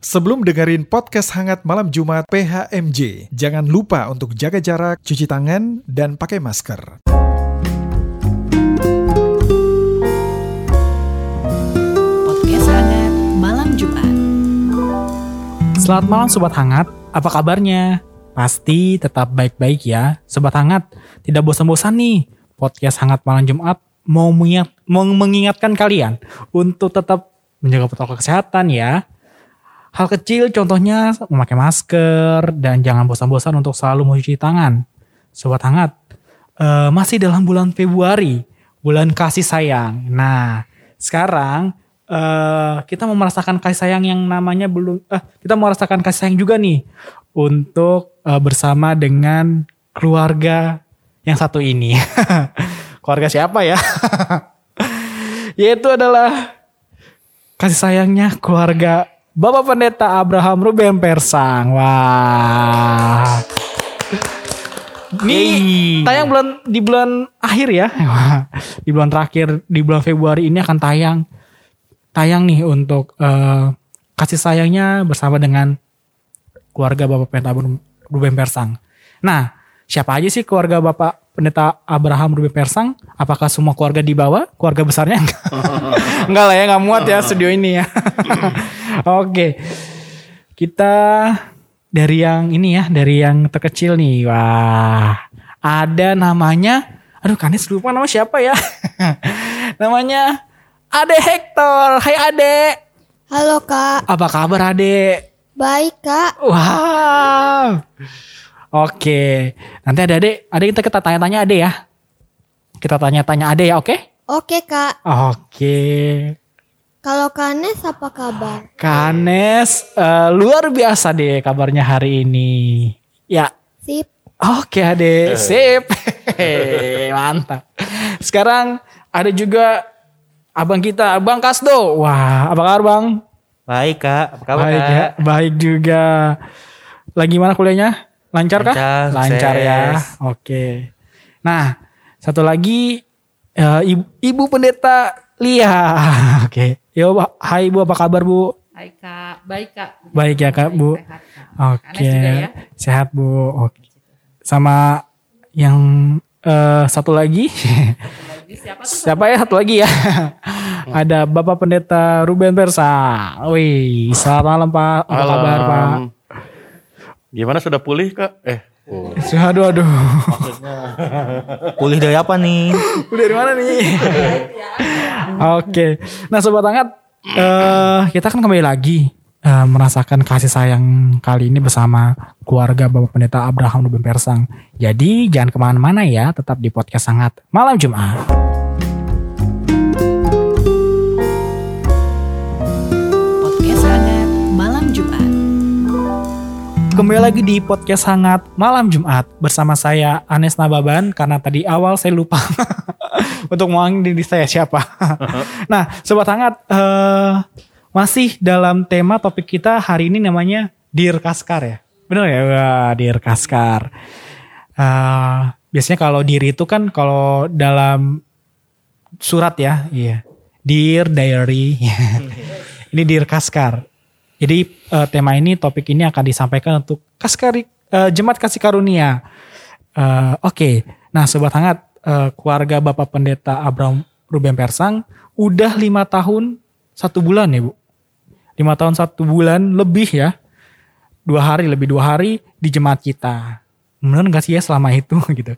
Sebelum dengerin podcast hangat malam Jumat PHMJ, jangan lupa untuk jaga jarak, cuci tangan, dan pakai masker. Podcast Hangat Malam Jumat. Selamat malam Sobat Hangat, apa kabarnya? Pasti tetap baik-baik ya. Sobat Hangat, tidak bosan-bosan nih. Podcast Hangat Malam Jumat mau, mengingat, mau mengingatkan kalian untuk tetap menjaga protokol kesehatan ya. Hal kecil contohnya memakai masker dan jangan bosan-bosan untuk selalu mencuci tangan. Sobat Hangat, eh, masih dalam bulan Februari, bulan kasih sayang. Nah, sekarang eh, kita mau merasakan kasih sayang yang namanya belum eh kita mau merasakan kasih sayang juga nih untuk eh, bersama dengan keluarga yang satu ini. keluarga siapa ya? Yaitu adalah kasih sayangnya keluarga Bapak Pendeta Abraham Ruben Persang. Wah. Ini tayang bulan di bulan akhir ya. di bulan terakhir di bulan Februari ini akan tayang tayang nih untuk eh, kasih sayangnya bersama dengan keluarga Bapak Pendeta Ruben Persang. Nah, siapa aja sih keluarga Bapak Pendeta Abraham Ruben Persang? Apakah semua keluarga di bawah? Keluarga besarnya enggak? enggak lah ya, enggak muat ya studio ini ya. Oke. Kita dari yang ini ya, dari yang terkecil nih. Wah, ada namanya Aduh, Kanis lupa nama siapa ya? namanya Ade Hector. Hai Ade. Halo kak, Apa kabar Ade? baik kak. Wow. Oke. Nanti ada Ade, Ade kita kita tanya-tanya Ade ya. Kita tanya-tanya Ade ya, oke? Oke kak, Oke. kalau Kanes apa kabar? Kanes eh, luar biasa deh kabarnya hari ini. Ya, Sip, oke Ade, sip. Hehehe, Mantap. Sekarang ada juga abang kita, Abang Kasdo. Wah, apa kabar Bang? Baik kak, apa kabar baik kak? ya, baik juga. Lagi mana kuliahnya? Lancar kah? Lancar, Lancar ya. Oke. Nah, satu lagi eh, ibu, ibu pendeta Lia. Oke. Yo, hai Bu, apa kabar Bu? Hai Kak, baik Kak. Baik ya Kak, Bu. Sehat, Kak. Oke. Ya. Sehat Bu. Oke. Sama yang eh, satu lagi. Lagi siapa tuh? Siapa ya satu lagi ya? Ada Bapak Pendeta Ruben Persa. Wih, selamat malam Pak. Apa kabar Pak? Gimana sudah pulih kak? Eh, oh. Aduh, aduh. pulih dari apa nih? Udah dari mana nih? Oke. Nah, sobat hangat, eh kita kan kembali lagi eh, merasakan kasih sayang kali ini bersama keluarga Bapak Pendeta Abraham Ruben Persang. Jadi jangan ke mana-mana ya, tetap di podcast sangat malam Jumat. Podcast Hangat Malam Jumat. Kembali lagi di podcast hangat malam Jumat bersama saya Anes Nababan karena tadi awal saya lupa untuk ngomongin diri saya siapa. nah, sobat hangat eh, masih dalam tema topik kita hari ini namanya Dear Kaskar ya. Bener ya? Wah, Dear Kaskar. Eh, biasanya kalau diri itu kan kalau dalam surat ya, iya. Dear Diary. ini Dear Kaskar. Jadi eh, tema ini topik ini akan disampaikan untuk Kaskari eh, Jemaat Kasih Karunia. Eh, Oke, nah sobat hangat eh, keluarga Bapak Pendeta Abraham Ruben Persang udah lima tahun satu bulan ya bu, lima tahun satu bulan lebih ya, dua hari lebih dua hari di jemaat kita. Bener gak sih ya selama itu gitu.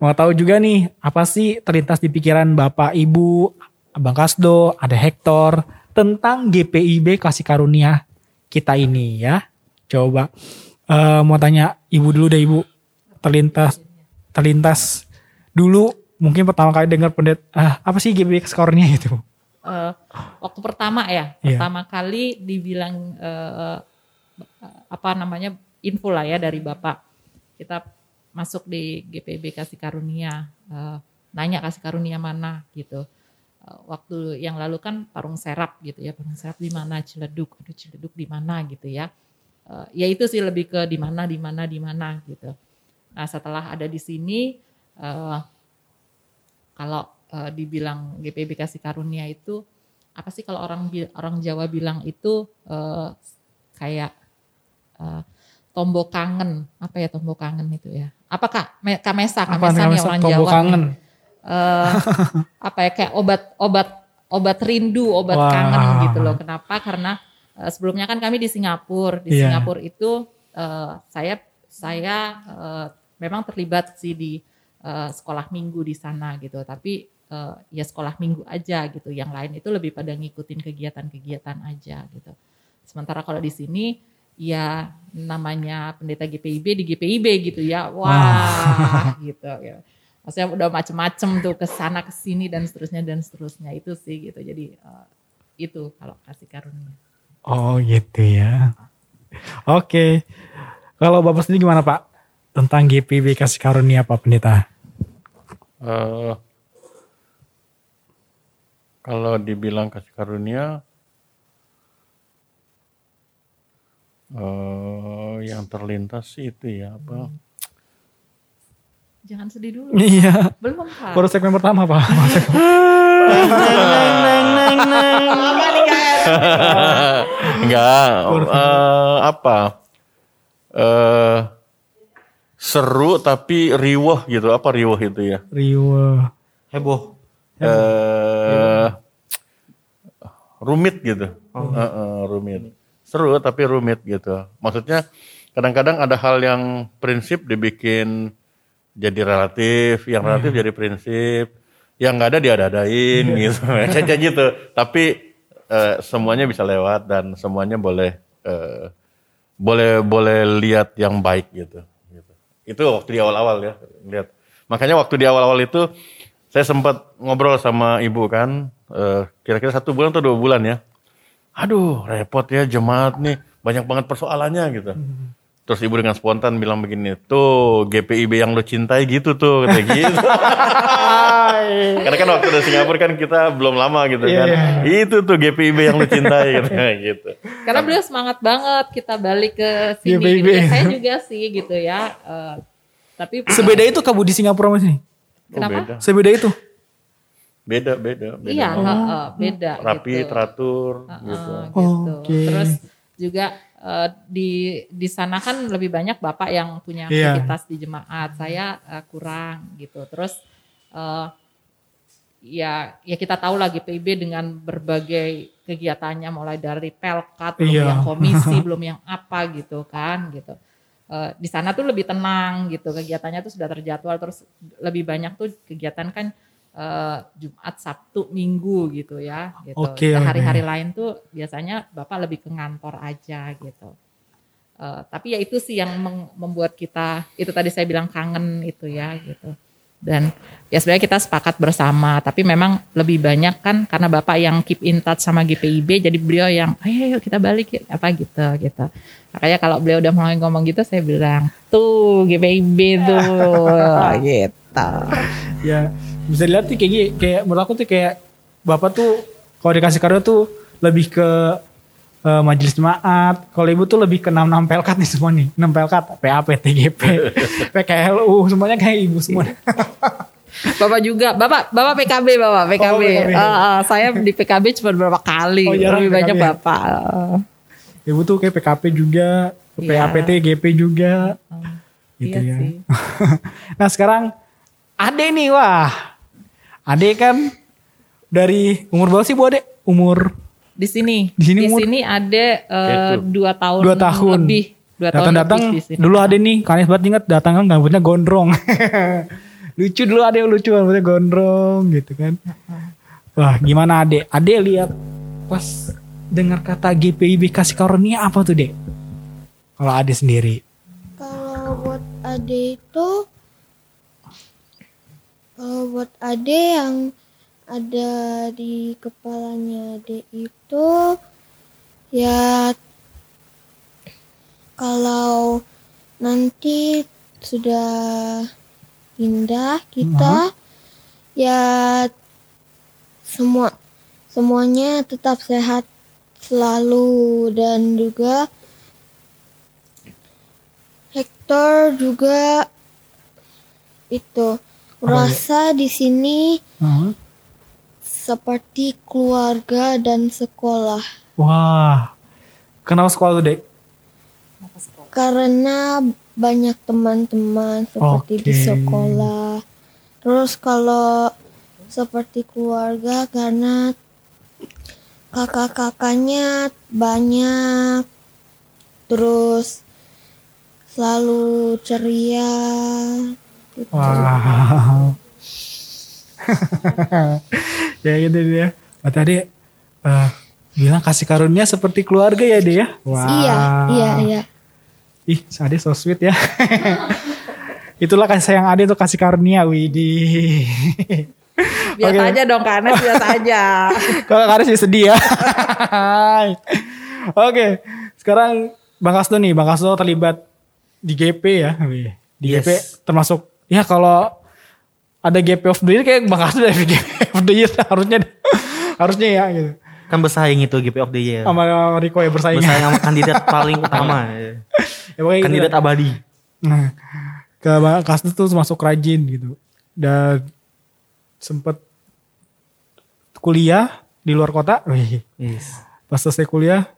Mau tahu juga nih apa sih terlintas di pikiran Bapak Ibu, Abang Kasdo, ada Hector tentang GPIB Kasih Karunia kita ini ya. Coba eh, mau tanya ibu dulu deh ibu. Terlintas terlintas dulu mungkin pertama kali dengar pendet ah, apa sih GPIB Kasih Karunia itu? Eh, waktu pertama ya, Iya. pertama kali dibilang eh, apa namanya info lah ya dari bapak. Kita masuk di GPB Kasih Karunia, eh, nanya Kasih Karunia mana gitu. Eh, waktu yang lalu kan Parung Serap gitu ya, Parung Serap di mana Ciledug, aduh Ciledug di mana gitu ya. Eh, ya itu sih lebih ke di mana, di mana, di mana gitu. Nah setelah ada di sini, eh, kalau eh, dibilang GPB Kasih Karunia itu apa sih kalau orang orang Jawa bilang itu eh, kayak eh, tombol kangen apa ya tombol kangen itu ya apa kak Me- kamesa kamesa namanya orang Jawa kangen? Eh, apa ya kayak obat obat obat rindu obat Wah. kangen gitu loh. Kenapa? Karena eh, sebelumnya kan kami di Singapura. Di Iya. Singapura itu eh, saya saya eh, memang terlibat sih di eh, sekolah minggu di sana gitu. Tapi eh, ya sekolah minggu aja gitu. Yang lain itu lebih pada ngikutin kegiatan-kegiatan aja gitu. Sementara kalau di sini ya namanya pendeta GPIB di GPIB gitu ya. Wah gitu ya maksudnya udah macem-macem tuh ke sana ke sini dan seterusnya dan seterusnya itu sih gitu jadi eh, itu kalau kasih karunia Oh gitu ya. Oke. Kalau Bapak sendiri gimana Pak? Tentang GPB kasih karunia Pak Pendeta? Eh, kalau dibilang kasih karunia, eh, yang terlintas sih itu ya apa? Jangan sedih dulu Iya. belum kak Baru segmen pertama Pak. Enggak, eh, apa? Eh, seru tapi riwah gitu. Apa riwah itu ya? Rio. Heboh. eh rumit gitu. Heeh, rumit. Seru tapi rumit gitu. Maksudnya kadang-kadang ada hal yang prinsip dibikin jadi relatif, yang relatif jadi prinsip, yang nggak ada diada-adain gitu. Kayak gitu. Tapi eh, semuanya bisa lewat dan semuanya boleh eh, boleh boleh lihat yang baik gitu. gitu. Itu waktu di awal-awal ya, lihat. Makanya waktu di awal-awal itu saya sempat ngobrol sama ibu kan, eh, kira-kira satu bulan atau dua bulan ya. Aduh, repot ya jemaat nih, banyak banget persoalannya gitu. Terus ibu dengan spontan bilang begini, tuh GPIB yang lo cintai gitu tuh, kayak gitu. Karena kan waktu di Singapura kan kita belum lama gitu kan. Itu tuh GPIB yang lo cintai gitu. gitu. karena beliau semangat banget kita balik ke sini GPIB. gitu. Ya, saya juga sih gitu ya Eh, tapi Sebeda itu Kabu di Singapura mas ini? Oh, Kenapa? beda. Sebeda itu? Beda, beda, beda. iya heeh, beda Rapi, gitu. teratur Heeh, gitu. gitu. Oke. Terus juga eh, di di sana kan lebih banyak bapak yang punya Iya. aktivitas di jemaat, saya eh, kurang gitu. Terus eh, ya ya kita tahu lah GPIB dengan berbagai kegiatannya mulai dari pelkat belum Iya. yang komisi belum yang apa gitu kan gitu. Eh, di sana tuh lebih tenang gitu kegiatannya tuh sudah terjadwal terus lebih banyak tuh kegiatan kan eh, Jumat, Sabtu, Minggu gitu ya. Gitu. Oke, Nah, oke. Hari-hari lain tuh biasanya bapak lebih ke ngantor aja gitu. Eh, tapi ya itu sih yang membuat kita itu tadi saya bilang kangen itu ya gitu. Dan ya sebenarnya kita sepakat bersama, tapi memang lebih banyak kan karena bapak yang keep in touch sama GPIB, jadi beliau yang ayo, ayo kita balik yuk," apa gitu gitu. Makanya kalau beliau udah mulai ngomong gitu, saya bilang tuh GPIB tuh gitu. Ya bisa dilihat sih kayak gini, kayak menurut aku tuh kayak Bapak tuh kalau dikasih karunia tuh lebih ke eh, majelis jemaat. Kalau ibu tuh lebih ke 66 pelkat nih semua nih. 6 pelkat, PAP, TGP, PKLU, semuanya kayak ibu semua. Bapak juga, Bapak Bapak PKB Bapak PKB. Oh, PKB. Ah, ah, saya di PKB cuma beberapa kali, Oh, lebih banyak PKB ya? Bapak. Ah. Ibu tuh kayak PKP juga, Iya. PAPT, GP juga. Gitu iya ya. sih. nah sekarang Ade nih wah. Ade kan dari umur berapa sih Bu Ade? Umur Di sini, Di sini di umur- sini ada eh, Itu. dua tahun, dua tahun. lebih, dua tahun Datang-datang lebih di sini. dulu Ade nih, kalian banget inget datang kan rambutnya gondrong. lucu dulu Ade lucu rambutnya gondrong gitu kan. Wah gimana Ade? Ade lihat pas dengar kata GPIB kasih karunia apa tuh Dek? Kalau Ade sendiri. Kalau buat ade itu kalau buat ade yang ada di kepalanya ade itu ya kalau nanti sudah pindah kita ya semua semuanya tetap sehat selalu dan juga Hector juga itu merasa di sini Hmm. seperti keluarga dan sekolah. Wah, Kenapa sekolah tuh dek? Karena banyak teman-teman seperti di Oke. sekolah. Terus kalau seperti keluarga karena kakak-kakaknya banyak. Terus selalu ceria. Gitu. Wow. ya gitu dia. Berarti adek eh, bilang kasih karunia seperti keluarga ya dek ya? Wah. Iya, iya, iya. Ih, Ade so sweet ya. Itulah kasih sayang Ade tuh kasih karunia, Widih. Biasa Oke. aja dong Anes, biasa aja. Kalau Karis sih sedih ya. Oke, sekarang Bang Kasdo nih, Bang Kasdo terlibat di GP ya. Di Yes. GP termasuk, ya kalau ada GP of the year kayak Bang Kasdo dari GP of the year harusnya harusnya ya gitu. Kan bersaing itu GP of the Year. Sama Rico ya bersaing. Bersaing sama kandidat paling utama. Ya, pokoknya gitu kandidat lah. abadi. Nah, ke Kasdo tuh masuk rajin gitu. Dan sempet kuliah di luar kota. Wih, Yes. pas selesai kuliah,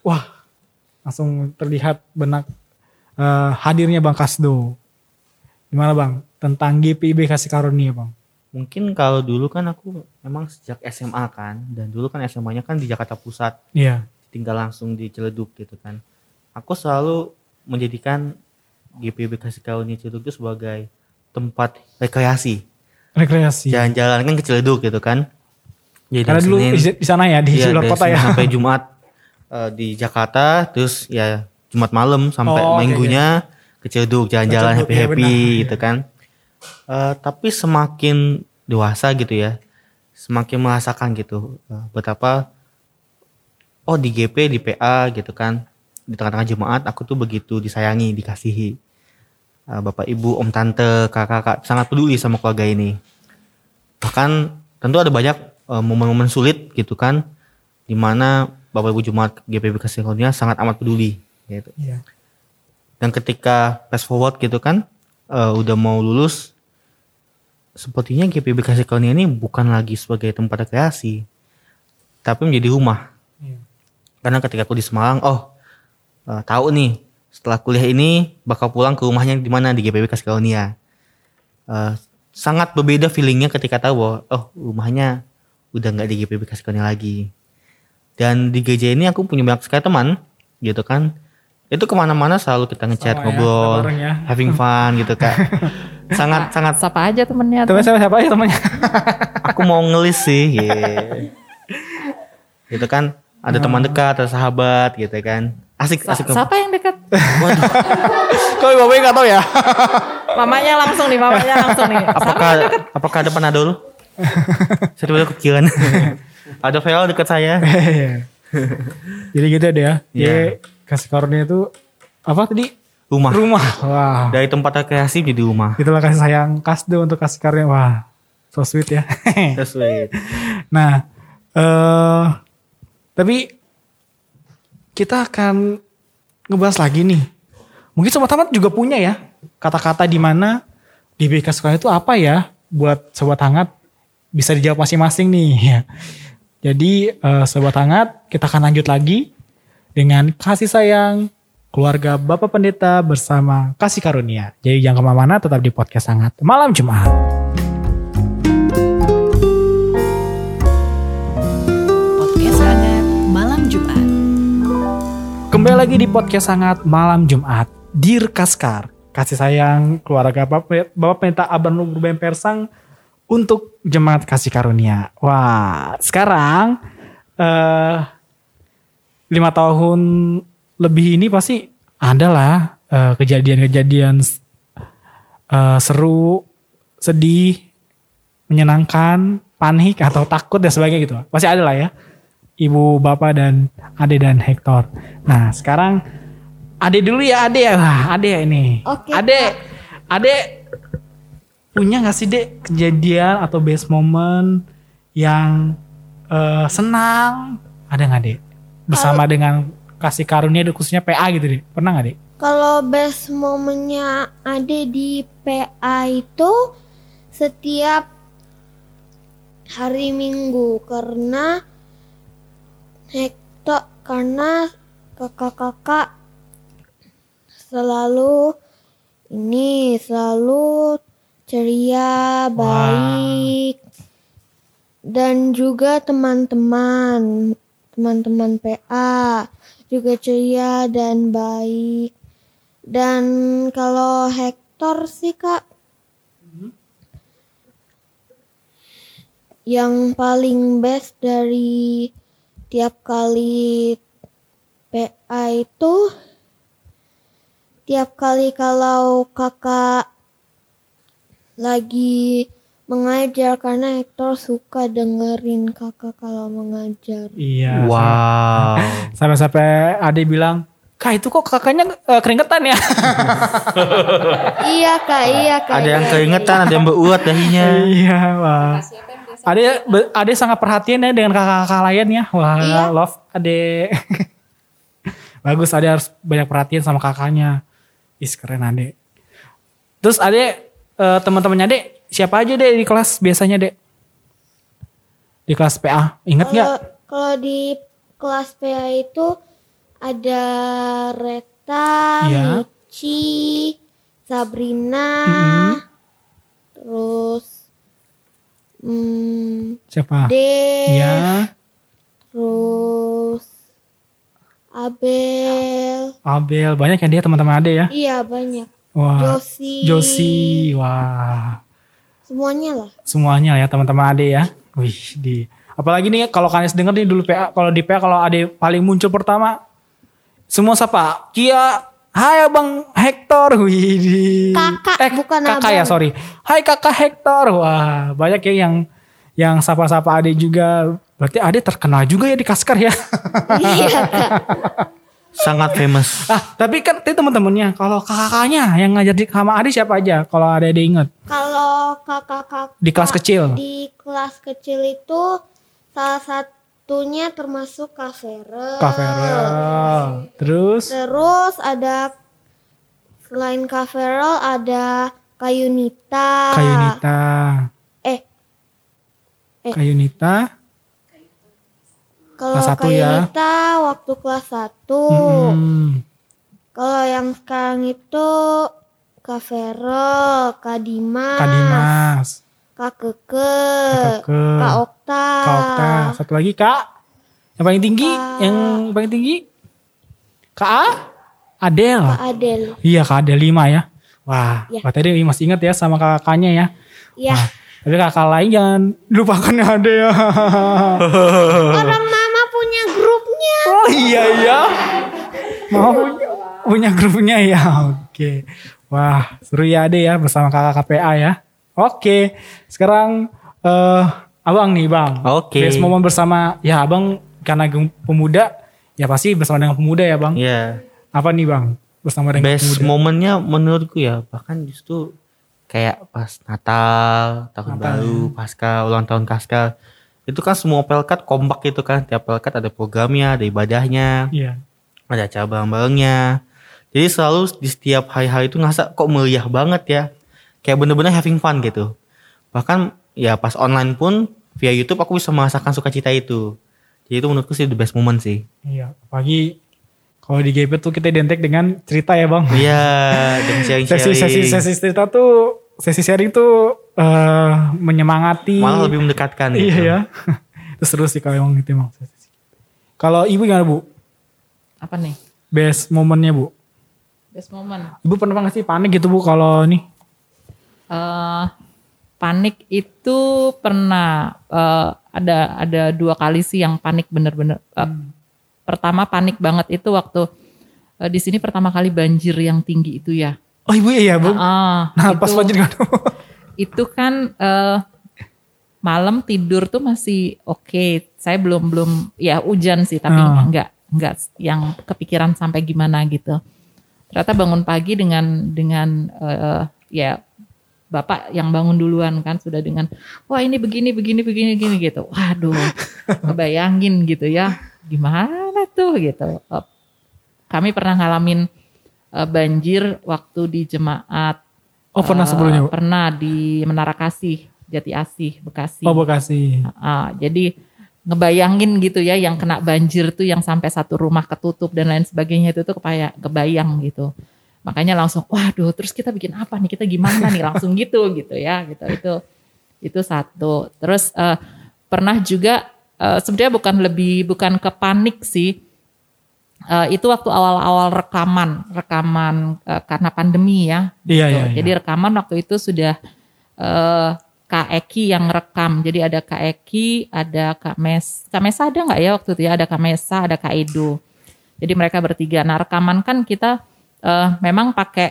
wah langsung terlihat benak eh, hadirnya Bang Kasdo. Gimana Bang? Tentang GPIB kasih karunia Bang. Mungkin kalau dulu kan aku memang sejak SMA kan. Dan dulu kan SMA-nya kan di Jakarta Pusat. Iya. Tinggal langsung di Ciledug gitu kan. Aku selalu menjadikan GPB Kasih Karunia Ciledug itu sebagai tempat rekreasi. Rekreasi. Jalan-jalan kan ke Ciledug gitu kan. Jadi Karena dulu Senin- di, sana ya di Iya, luar kota ya. Sampai Jumat eh, di Jakarta, terus ya Jumat malam sampai Oh, minggunya ke Ciledug jalan-jalan Ke Ciledug, happy happy benar. gitu kan. Eh, tapi semakin dewasa gitu ya, semakin merasakan gitu eh, betapa oh di GP di PA gitu kan di tengah-tengah Jumat aku tuh begitu disayangi dikasihi Eh, bapak ibu om tante kakak-kakak sangat peduli sama keluarga ini bahkan tentu ada banyak momen-momen sulit gitu kan di mana bapak ibu GPB Kasih Karunia sangat amat peduli gitu Iya. Dan ketika fast forward gitu kan eh, udah mau lulus sepertinya GPB Kasih Karunia ini bukan lagi sebagai tempat rekreasi tapi menjadi rumah. Iya. karena ketika aku di Semarang oh eh, tahu nih setelah kuliah ini bakal pulang ke rumahnya di mana di GPB Kasih Karunia Eh, sangat berbeda feelingnya ketika tahu bahwa oh rumahnya udah nggak di GPB Kasih Karunia lagi. Dan di gereja ini aku punya banyak sekali teman gitu kan itu ke mana-mana selalu kita ngechat Sama ya, ngobrol ya. having fun gitu kak sangat sangat Siapa aja temennya? Temen siapa siapa aja temannya? aku mau ngelis sih yeah. gitu kan ada teman dekat ada sahabat gitu kan asik Sa- asik siapa yang dekat? waduh Kalau bapaknya nggak tahu ya. Mamanya langsung nih, mamanya langsung nih. apakah apakah ada panadol saya tiba-tiba kepikiran ada Vero dekat saya Jadi gitu deh ya. Iya. Dia kasih karunia itu apa tadi? rumah Rumah. Wah. dari tempat rekreasi jadi rumah Itulah kasih sayang Kasdo untuk kasih karunia. Wah. So sweet ya. That's sweet. nah, eh tapi kita akan ngebahas lagi nih. Mungkin sobat tamat juga punya ya kata-kata di mana di BK sekolah itu apa ya buat sobat hangat bisa dijawab masing-masing nih ya. Jadi eh, sobat hangat kita akan lanjut lagi dengan kasih sayang keluarga Bapak Pendeta bersama kasih karunia. Jadi jangan ke mana-mana tetap di podcast hangat malam Jumat. Podcast hangat malam Jumat. Kembali lagi di podcast sangat malam Jumat. Dir Kaskar, kasih sayang keluarga Bapak, Bapak Pendeta Aban Ruben Persang untuk jemaat kasih karunia. Wah, sekarang eh lima tahun lebih ini pasti ada lah eh, kejadian-kejadian eh, seru, sedih, menyenangkan, panik atau takut dan sebagainya gitu. Pasti ada lah ya. Ibu, bapak dan Ade dan Hector. Nah, sekarang Ade dulu ya, Ade ya. Wah, Ade ya ini. Oke, Ade, Ade punya gak sih Dek kejadian atau best moment yang eh, senang? Ada gak Dek? Bersama dengan kasih karunia khususnya PA gitu Dek. Pernah gak Dek? Kalau best momennya ada di PA itu setiap hari Minggu karena Hector karena kakak-kakak selalu ini selalu ceria, baik dan juga teman-teman teman-teman PA juga ceria dan baik. Dan kalau Hector sih kak, yang paling best dari tiap kali PA itu tiap kali kalau kakak lagi mengajar karena Hector suka dengerin kakak kalau mengajar. Iya. Wow. Sampai-sampai Ade bilang, Kak itu kok kakaknya eh, keringetan ya? iya kak, iya kak. Ada yang iya, keringetan, ada yang beruat dahinya. iya, wah. Ade, Ade sangat perhatian ya dengan kakak-kakak lain ya. Wah, Iya. love Ade. Bagus, Ade harus banyak perhatian sama kakaknya. Is keren Ade. Terus Ade, eh, teman-temannya Ade, siapa aja deh di kelas biasanya Dek? Di kelas PA, inget nggak? Kalau di kelas PA itu ada Reta, Iya. Michi, Sabrina, Mm-mm. terus hmm, Siapa? Dev, Iya, terus Abel. Abel, banyak ya dia teman-teman Ade ya. Iya banyak. Wah, Josi. Josi, wah. Semuanya lah. semuanya ya teman-teman Ade ya. Wih, di apalagi nih kalau kalian denger nih dulu PA kalau di PA kalau Ade paling muncul pertama semua siapa? Kia, hai Abang Hector. Wih, di Kakak, bukan kakak abang. ya, sorry. Hai Kakak Hector. Wah, banyak ya yang yang sapa-sapa Ade juga. Berarti Ade terkenal juga ya di Kaskar ya. iya kak. Sangat famous. ah, tapi kan tadi teman-temannya kalau kakaknya yang ngajar di sama Ade siapa aja? Kalau Ade Ade inget Kalau kakak-kakak di kelas kecil. di kelas kecil itu salah satunya termasuk Kak Ferel. Kak Ferel. Terus Terus ada selain Kak Ferel ada Kak Yunita. Kak Yunita. Eh, Eh. Kak Yunita. Kalau Kelas satu Kak ya. Waktu kelas 1. Mm-mm. Kalau yang sekarang itu Kak Ferel, Kak Dimas, Kak Dimas. Kak Keke, Kak Keke. Kak Okta. Kak Okta. Satu lagi Kak. Yang paling tinggi. Kak- Yang paling tinggi. Kak A? Adel. Kak Adel. Iya Kak Adel 5 ya. Wah, Ya. berarti dia masih ingat ya sama kakaknya ya. Ya, Wah, tapi kakak lain jangan lupakan ya ya. orang. Oh iya iya. Mau punya, punya grupnya ya. Oke. Wah, seru ya Ade ya bersama kakak KPA ya. Oke. Sekarang eh Abang nih, Bang. Oke. Best momen bersama ya Abang karena pemuda ya pasti bersama dengan pemuda ya, Bang. Iya. Apa nih, Bang? Bersama dengan Best pemuda. momennya menurutku ya bahkan justru kayak pas Natal, tahun Natal, baru, pasca ulang tahun Kaskar. Itu kan semua pelkat kompak gitu kan. Tiap pelkat ada programnya, ada ibadahnya, Iya. ada acara bareng-barengnya. Jadi selalu di setiap hari-hari itu ngerasa kok meriah banget ya. Kayak bener-bener having fun gitu. Bahkan ya pas online pun via YouTube aku bisa merasakan sukacita itu. Jadi itu menurutku sih the best moment sih. Iya, apalagi kalau di GP tuh kita identik dengan cerita ya, Bang. Iya, dan sharing-sharing. Sesi-sesi sesi cerita tuh sesi sharing tuh eh menyemangati. Malah lebih mendekatkan Iya gitu. ya. Terus terus sih kalau emang gitu emang. Kalau ibu gimana bu? Apa nih? Best momennya bu? Best moment. Ibu pernah nggak sih panik gitu bu kalau nih? eh panik itu pernah eh, ada ada dua kali sih yang panik bener-bener. Eh, Pertama panik banget itu waktu eh, di sini pertama kali banjir yang tinggi itu ya. Oh ibu iya bu. Ah, nah pas itu- banjir kan. itu kan eh, malam tidur tuh masih oke. Saya belum belum ya hujan sih tapi Ah. nggak nggak yang kepikiran sampai gimana gitu. Ternyata bangun pagi dengan dengan eh, ya bapak yang bangun duluan kan sudah dengan wah ini begini begini begini begini gitu. Waduh, kebayangin gitu ya gimana tuh gitu. Kami pernah ngalamin eh, banjir waktu di jemaat Oh pernah Eh, sebelumnya bu. Pernah di Menara Kasih, Jati Asih, Bekasi. Oh Bekasi. Ah, jadi ngebayangin gitu ya yang kena banjir tuh yang sampai satu rumah ketutup dan lain sebagainya itu tuh kayak kebayang gitu. Makanya langsung waduh terus kita bikin apa nih kita gimana nih langsung gitu gitu ya gitu itu itu satu. Terus eh, pernah juga eh, sebenarnya bukan lebih bukan ke panik sih. Eh, itu waktu awal-awal rekaman rekaman eh, karena pandemi ya. Iya, gitu. iya, iya. Jadi rekaman waktu itu sudah eh Kak Eki yang rekam. Jadi ada Kak Eki, ada Kak Mes. Kak Mesa ada nggak ya waktu itu ya? Ada Kak Mesa, ada Kak Edo. Jadi mereka bertiga. Nah rekaman kan kita eh, memang pakai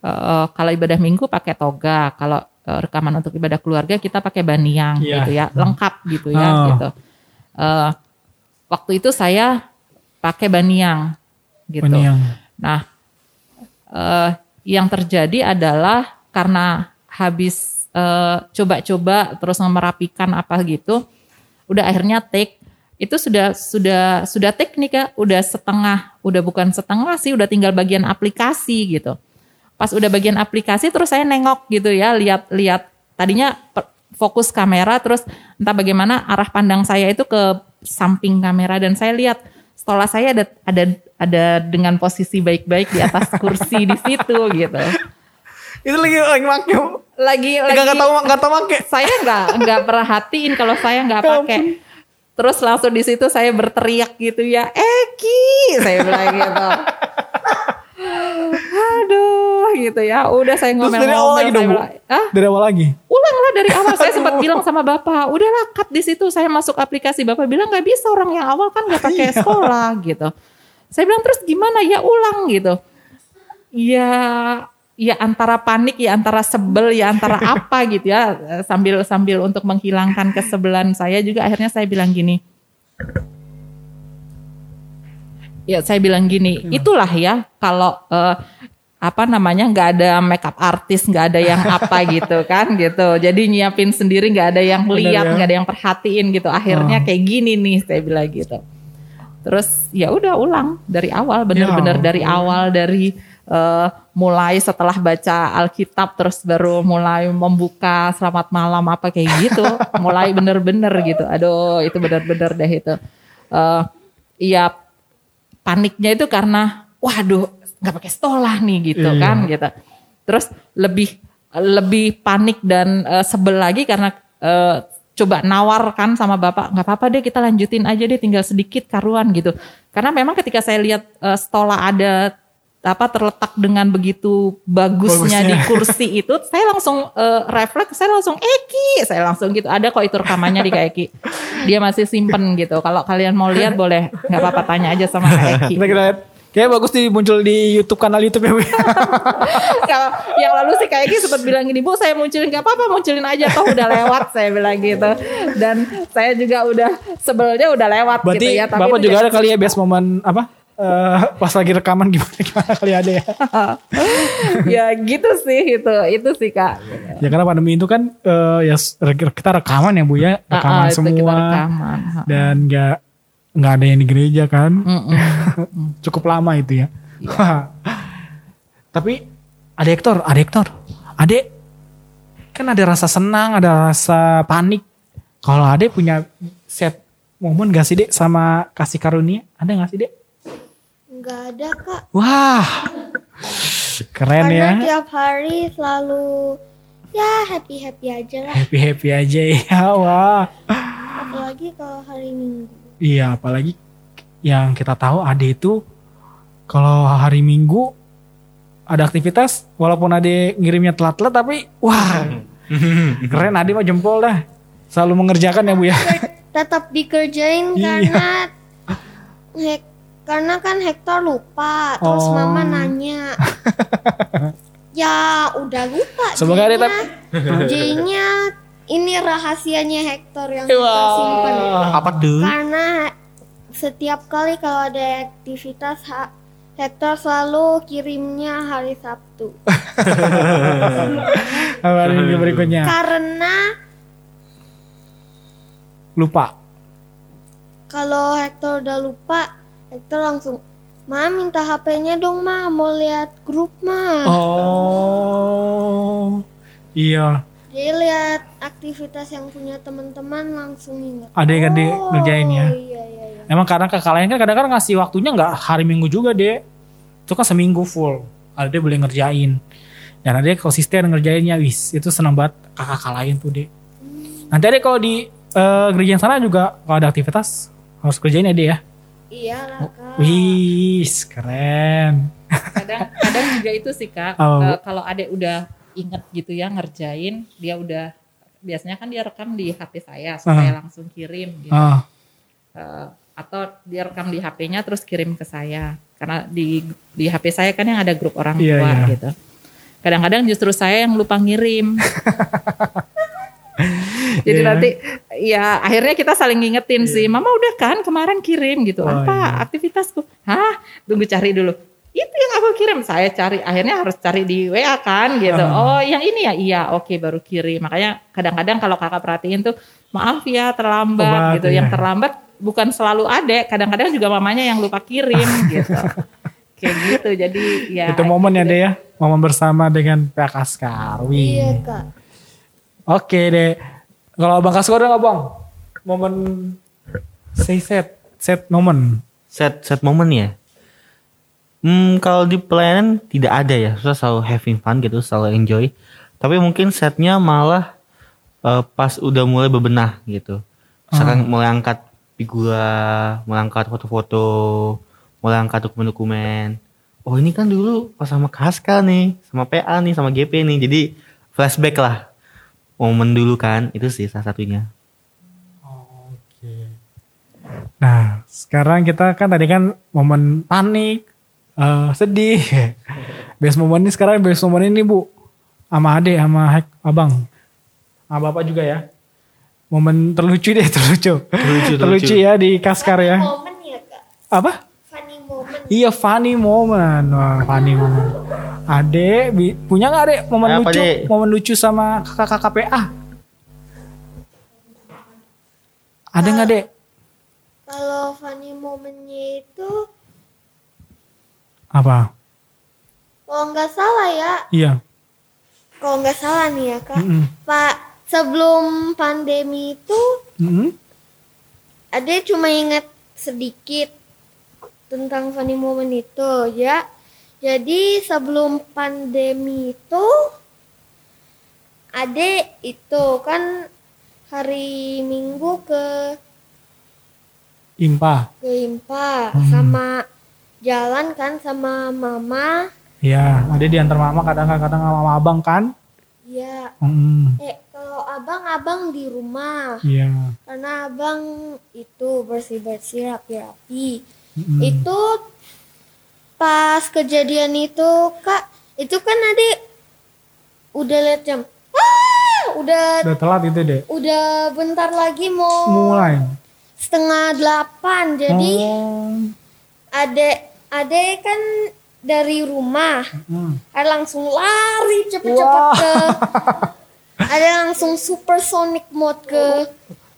eh, kalau ibadah minggu pakai toga. Kalau eh, rekaman untuk ibadah keluarga kita pakai baniang Iya. gitu ya, lengkap gitu ya. Oh. Gitu. Eh, waktu itu saya pakai baniang gitu. Baniang. Nah, eh, yang terjadi adalah karena habis eh, coba-coba terus merapikan apa gitu, udah akhirnya take itu sudah sudah sudah teknik ya, udah setengah, udah bukan setengah sih, udah tinggal bagian aplikasi gitu. Pas udah bagian aplikasi terus saya nengok gitu ya, lihat-lihat tadinya fokus kamera terus entah bagaimana arah pandang saya itu ke samping kamera dan saya lihat setelah saya ada ada ada dengan posisi baik-baik di atas kursi di situ gitu. Itu lagi lagi make. Lagi lagi Enggak tahu enggak tahu make. saya nggak nggak perhatiin kalau saya nggak pakai. Terus langsung di situ saya berteriak gitu ya, Eki, saya bilang gitu. Aduh, gitu ya. Udah saya Terus ngomel dari awal lagi dong, Bu? Ah, Dari awal lagi. ulanglah dari awal. Saya sempat bilang sama bapak, udahlah cut di situ. Saya masuk aplikasi. Bapak bilang nggak bisa orang yang awal kan nggak pakai sekolah gitu. Saya bilang terus gimana ya ulang gitu. Ya, ya antara panik, ya antara sebel, ya antara apa gitu ya. Sambil sambil untuk menghilangkan kesebelan saya juga akhirnya saya bilang gini. Ya saya bilang gini, itulah ya kalau eh, apa namanya nggak ada makeup artis, nggak ada yang apa gitu kan gitu. Jadi nyiapin sendiri nggak ada yang lihat, ya. nggak ada yang perhatiin gitu. Akhirnya kayak gini nih saya bilang gitu. Terus ya udah ulang dari awal, bener-bener Ya dari awal dari eh, mulai setelah baca Alkitab terus baru mulai membuka selamat malam apa kayak gitu, mulai bener-bener gitu. Aduh itu bener-bener deh itu. Iya paniknya itu karena waduh nggak pakai stolah nih gitu Iya. kan gitu. Terus lebih lebih panik dan eh, sebel lagi karena eh, coba nawarkan sama bapak nggak apa-apa deh kita lanjutin aja deh tinggal sedikit karuan gitu. Karena memang ketika saya lihat eh, stola ada apa terletak dengan begitu bagusnya, Bagusnya. di kursi itu, saya langsung eh, refleks, saya langsung Eki, saya langsung gitu. Ada kok itu rekamannya di Kak Eki. Dia masih simpen gitu. Kalau kalian mau lihat boleh, nggak apa-apa tanya aja sama Kak Eki. Kita kita lihat. Kayaknya bagus nih muncul di YouTube kanal YouTube ya. Kalau yang lalu sih kayak gitu sempat bilang gini, Bu saya munculin gak apa-apa munculin aja toh udah lewat saya bilang gitu. Dan saya juga udah sebelnya udah lewat Berarti gitu ya. Tapi Bapak juga ada kali ya best momen apa? Eh, pas lagi rekaman gimana gimana kali ada ya. ya gitu sih itu itu sih kak. ya karena pandemi itu kan eh, ya kita rekaman ya Bu ya, rekaman Ah, ah, itu semua. kita rekaman. Ah. Dan nggak nggak ada yang di gereja kan. Mm-mm. Cukup lama itu ya. Iya. Tapi ada Hector, ada Hector. Adek kan ada rasa senang, ada rasa panik. Kalau Adek punya set momen gak sih Dek sama kasih karunia? Ada gak sih Dek? Nggak ada kak. Wah, keren Karena ya. tiap hari selalu ya happy happy aja lah. Happy happy aja ya, wah. Apalagi kalau hari Minggu. Iya, apalagi yang kita tahu Ade itu kalau hari Minggu ada aktivitas, walaupun Ade ngirimnya telat-telat tapi wah keren Ade mah jempol dah. Selalu mengerjakan ya Bu ya. Tetap dikerjain Iya. karena Hek, karena kan Hector lupa. Terus Oh. mama nanya. ya udah lupa. Semoga Ade J-nya. ini rahasianya Hector yang kita simpen. Apa tuh? Karena setiap kali kalau ada aktivitas ha- Hector selalu kirimnya hari Sabtu. Hari Minggu berikutnya. Karena Lupa. kalau Hector udah lupa, Hector langsung, Ma minta HP-nya dong Ma, mau lihat grup Ma. Oh. Iya. Jadi lihat aktivitas yang punya teman-teman langsung ingat. Ada yang di- ngerjain ya? Iya iya iya. Emang kadang kakak lain kan kadang-kadang ngasih waktunya nggak hari minggu juga deh. Itu kan seminggu full. Ada dia boleh ngerjain. Dan ada yang konsisten ngerjainnya wis. Itu senang banget kakak-kakak lain tuh deh. Nanti ada kalau di eh, gereja yang sana juga kalau ada aktivitas harus kerjain ya deh ya. Iya lah Oh, kak. Wis keren. kadang kadang juga itu sih kak Oh. eh, kalau adek udah inget gitu ya ngerjain dia udah biasanya kan dia rekam di HP saya supaya langsung kirim gitu Ah, Eh, atau dia rekam di HP-nya terus kirim ke saya karena di di HP saya kan yang ada grup orang Iya, tua iya. gitu kadang-kadang justru saya yang lupa ngirim jadi Iya. nanti ya akhirnya kita saling ngingetin sih mama udah kan kemarin kirim gitu Oh, apa iya. aktivitasku hah tunggu cari dulu itu yang aku kirim saya cari akhirnya harus cari di WA kan gitu Ah. oh yang ini ya iya oke baru kirim makanya kadang-kadang kalau kakak perhatiin tuh maaf ya terlambat Terlambat, gitu yang iya. terlambat bukan selalu ada kadang-kadang juga mamanya yang lupa kirim gitu kayak gitu jadi ya itu momen ya deh ya. Momen bersama dengan Pak Kaskar. Wih. Iya kak. Oke deh. Kalau Bang Kaskar udah nggak bang? Momen say set. Set momen. Set set momen ya. Hmm, kalau di pelayanan tidak ada ya. Susah selalu having fun gitu, selalu enjoy. Tapi mungkin setnya malah eh, pas udah mulai bebenah gitu. Misalkan mulai angkat figura, mulai angkat foto-foto, mulai angkat dokumen-dokumen. Oh ini kan dulu pas sama Kaska nih, sama PA nih, sama GP nih. Jadi flashback lah. Momen dulu kan, itu sih salah satunya. Nah sekarang kita kan tadi kan momen panik. eh, sedih. Best momen ini sekarang best momen ini bu. Sama ade sama abang. Sama bapak juga ya. Momen terlucu deh terlucu. Terlucu, terlucu terlucu. ya di Kaskar ya. Momen ya kak. Apa? Funny moment. Iya funny moment, wah funny moment. Ade punya nggak adek momen Apa, lucu, Dek? momen lucu sama kakak-kakak PA? Ada nggak dek? Kalau funny momennya itu, Apa? kalau nggak salah ya, Iya. kalau nggak salah nih ya kak, Mm-mm. Pak sebelum pandemi itu, Mm-mm. Ade cuma ingat sedikit tentang funny moment itu ya. Jadi sebelum pandemi itu, Ade itu kan hari Minggu ke Impa. ke Impa Hmm. sama jalan kan sama mama. Iya. Ade diantar mama kadang-kadang sama abang kan? Ya, Mm, eh kalau abang-abang di rumah Iya. karena abang itu bersih-bersih rapi-rapi. Mm-mm. Itu pas kejadian itu kak, itu kan adik udah lihat jam. Ah, udah Udah telat itu dek. udah bentar lagi mau Mulai. setengah delapan. Jadi Oh. adek adek kan dari rumah Mm. ada langsung lari cepet-cepet ke ada langsung supersonic mode ke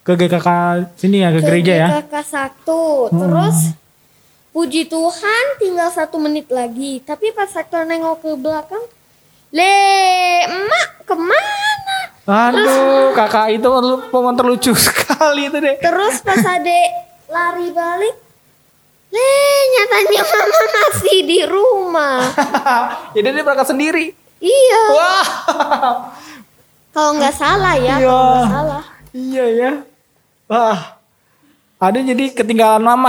Ke GKK sini ya ke, gereja ya. GKK satu Hmm. terus puji Tuhan tinggal satu menit lagi tapi pas sektor nengok ke belakang le emak ke mana Aduh, kakak itu momen terlucu sekali itu deh. terus pas adek lari balik le nyatanya mama masih di rumah Jadi dia berangkat sendiri. iya Wah. kalau nggak salah ya Iya. kalau nggak salah Iya ya. Wah. Ada jadi ketinggalan mama.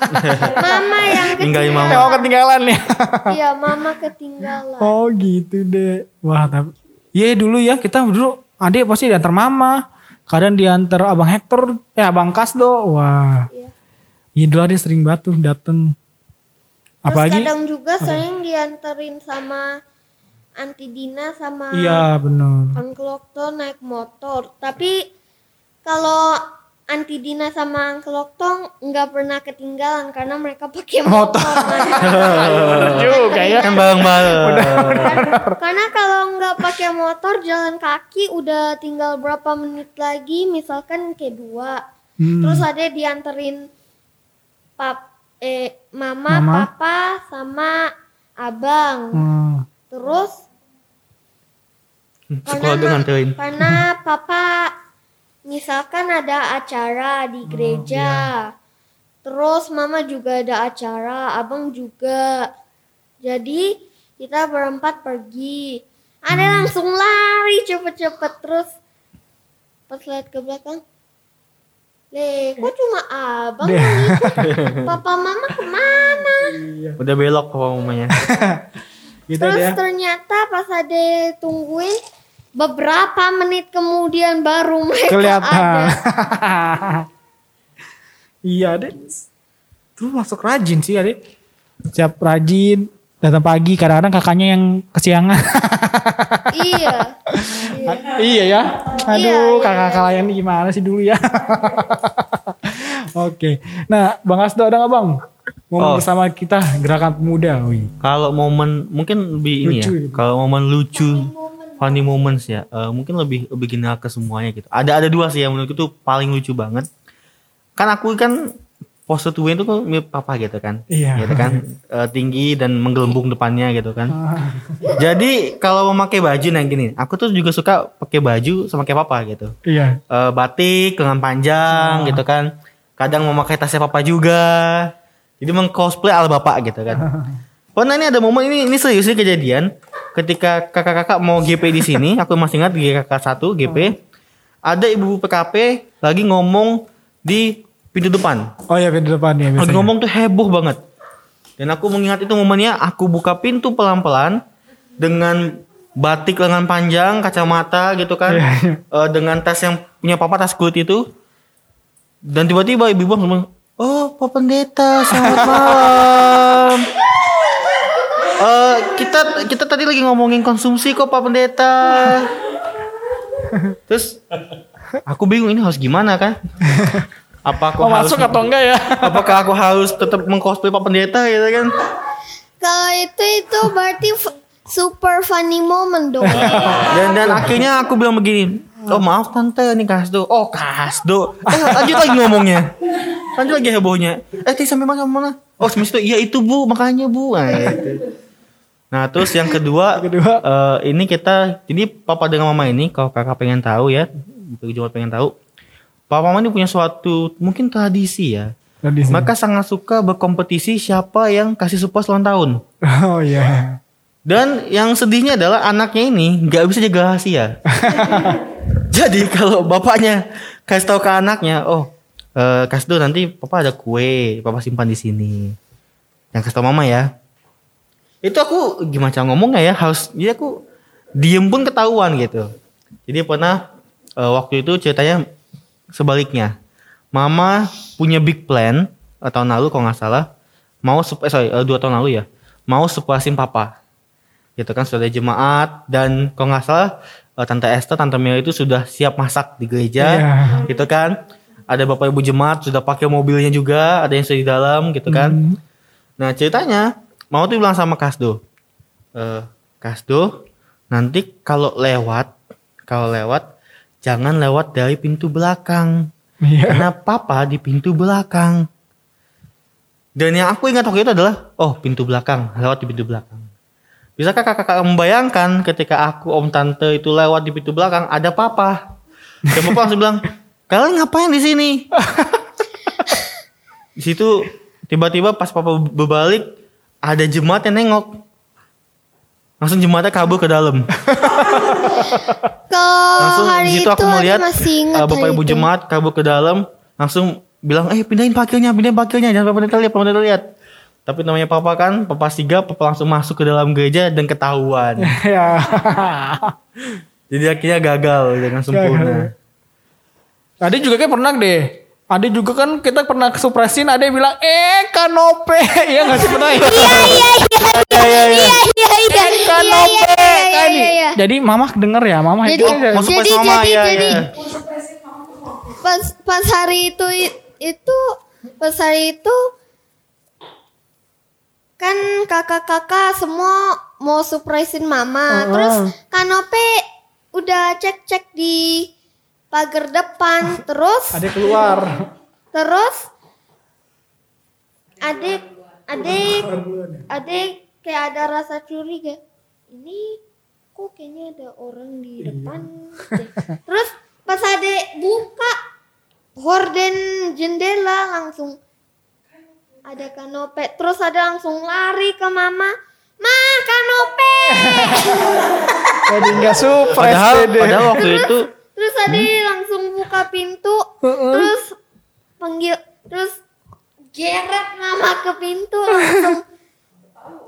mama yang ketinggalan mama. Emang ketinggalan ya. iya mama ketinggalan Oh gitu deh. Wah tapi. Iya dulu ya kita dulu adik pasti diantar mama. Kadang diantar abang Hector, eh abang Kasdo. Wah. Iya. Iya dulu dia sering batu dateng. Terus Apalagi. kadang juga sering dianterin sama Anti Dina sama Iya bener. Uncle naik motor. Tapi kalau Anti Dina sama Uncle nggak pernah ketinggalan karena mereka pakai motor. juga ya. Kan bareng-bareng. karena kalau nggak pakai motor jalan kaki udah tinggal berapa menit lagi misalkan kayak dua. Hmm. Terus ada dianterin pap eh mama, Mama. papa sama abang. Hmm. Terus Sekolah nganterin. Karena papa misalkan ada acara di gereja. Terus mama juga ada acara, abang juga. Jadi kita berempat pergi. Ada langsung lari cepet-cepet terus pas lihat ke belakang. Le, kok cuma abang yang ikut? Papa mama ke mana? Udah belok papa mamanya. Gitu Terus deh. ternyata pas ada tungguin beberapa menit kemudian baru mereka Kelihatan. ada. iya deh. Tuh masuk rajin sih adek. Siap rajin. Datang pagi kadang-kadang kakaknya yang kesiangan. iya. iya. iya ya. Aduh, Iya, iya, kakak kalian ini gimana sih dulu ya? Oke. Nah, Bang Asdo ada nggak Bang? Momen Oh. bersama kita gerakan pemuda. Wih. Kalau momen mungkin lebih ini Lucu ya. gitu. Kalau momen lucu, funny moments ya, eh, mungkin lebih lebih general ke semuanya gitu. Ada ada dua sih yang menurutku tuh paling lucu banget. Kan aku kan pose tuwe itu kan mirip papa gitu kan. Iya. Gitu kan. Eh, tinggi dan menggelembung depannya gitu kan. Jadi kalau memakai baju nah gini, aku tuh juga suka pakai baju sama kayak papa gitu. Iya. Eh, batik lengan panjang gitu kan. Kadang memakai tasnya papa juga. Jadi mengcosplay ala bapak gitu kan. Pernah ini ada momen ini ini serius ini kejadian ketika kakak-kakak mau GP di sini, aku masih ingat kakak 1 GP. Ada ibu PKP lagi ngomong di pintu depan. Oh ya pintu depan ya Lagi biasanya. ngomong tuh heboh banget. Dan aku mengingat itu momennya aku buka pintu pelan-pelan dengan batik lengan panjang, kacamata gitu kan. Iya, iya. Eh, dengan tas yang punya papa tas kulit itu. Dan tiba-tiba ibu-ibu ngomong, "Oh, Pak Pendeta, selamat malam." Eh, kita kita tadi lagi ngomongin konsumsi kok Pak Pendeta. Terus aku bingung ini harus gimana kan? Apa aku Mau harus masuk atau enggak ya? Apakah aku harus tetap mengcosplay Pak Pendeta gitu kan? Kalau itu itu berarti super funny moment dong. Dan dan akhirnya aku bilang begini, oh maaf tante ini kasdo. Oh kasdo. Eh, lanjut lagi ngomongnya. Lanjut lagi hebohnya. Eh tadi sampai mana mana? Oh semester itu iya itu bu makanya bu. Nah, gitu. Nah terus yang kedua, Kedua. eh, ini kita jadi papa dengan mama ini kalau kakak pengen tahu ya, Jumat pengen tahu, papa mama ini punya suatu mungkin tradisi ya. Sini. Mereka sangat suka berkompetisi siapa yang kasih surprise ulang tahun. Oh iya. Dan yang sedihnya adalah anaknya ini nggak bisa jaga rahasia. Jadi kalau bapaknya kasih tahu ke anaknya, oh eh kasih nanti papa ada kue, papa simpan di sini. Yang kasih tahu mama ya. Itu aku gimana cara ngomongnya ya harus jadi aku diem pun ketahuan gitu. Jadi pernah eh, waktu itu ceritanya sebaliknya. Mama punya big plan eh, tahun lalu kalau nggak salah mau eh, sorry eh, dua tahun lalu ya mau surprisein papa gitu kan sudah jemaat dan kalau nggak salah eh, tante Esther tante Mel itu sudah siap masak di gereja Iya. gitu kan ada bapak ibu jemaat sudah pakai mobilnya juga ada yang sudah di dalam gitu kan Hmm. nah ceritanya mau tuh bilang sama Kasdo eh Kasdo nanti kalau lewat kalau lewat jangan lewat dari pintu belakang Iya. karena papa di pintu belakang. Dan yang aku ingat waktu itu adalah, oh pintu belakang, lewat di pintu belakang. Bisakah kakak-kakak membayangkan ketika aku om tante itu lewat di pintu belakang ada papa? Dan papa langsung bilang, kalian ngapain di sini? di situ tiba-tiba pas papa berbalik ada jemaat yang nengok. Langsung jemaatnya kabur ke dalam. Langsung hari di situ itu aku melihat uh, bapak hari ibu itu. jemaat kabur ke dalam langsung bilang eh pindahin parkirnya pindahin parkirnya jangan pendeta lihat pendeta lihat tapi namanya papa kan papa sigap papa langsung masuk ke dalam gereja dan ketahuan Ya. jadi akhirnya gagal dengan sempurna Ade juga kayak pernah deh. Ade juga kan kita pernah surprisein Ade bilang eh kanope. Iya gak sih pernah ya? Iya iya iya iya iya iya Kanope. iya iya kan. iya iya. Jadi mama denger ya, mama Jadi- itu. surprise Jadi- mama jadi- ya, jadi- ya. Pas pas hari itu itu pas hari itu kan kakak-kakak semua mau surprisein mama. Terus Kanope udah cek-cek di pagar depan. Terus Ade keluar. Terus adik adik adik kayak ada rasa curiga. Ini kok kayaknya ada orang di depan deh. terus pas adek buka horden jendela langsung ada kanope terus ada langsung lari ke mama ma kanope Jadi nggak surprise Padahal, padahal waktu itu terus ade langsung buka pintu terus panggil terus geret mama ke pintu langsung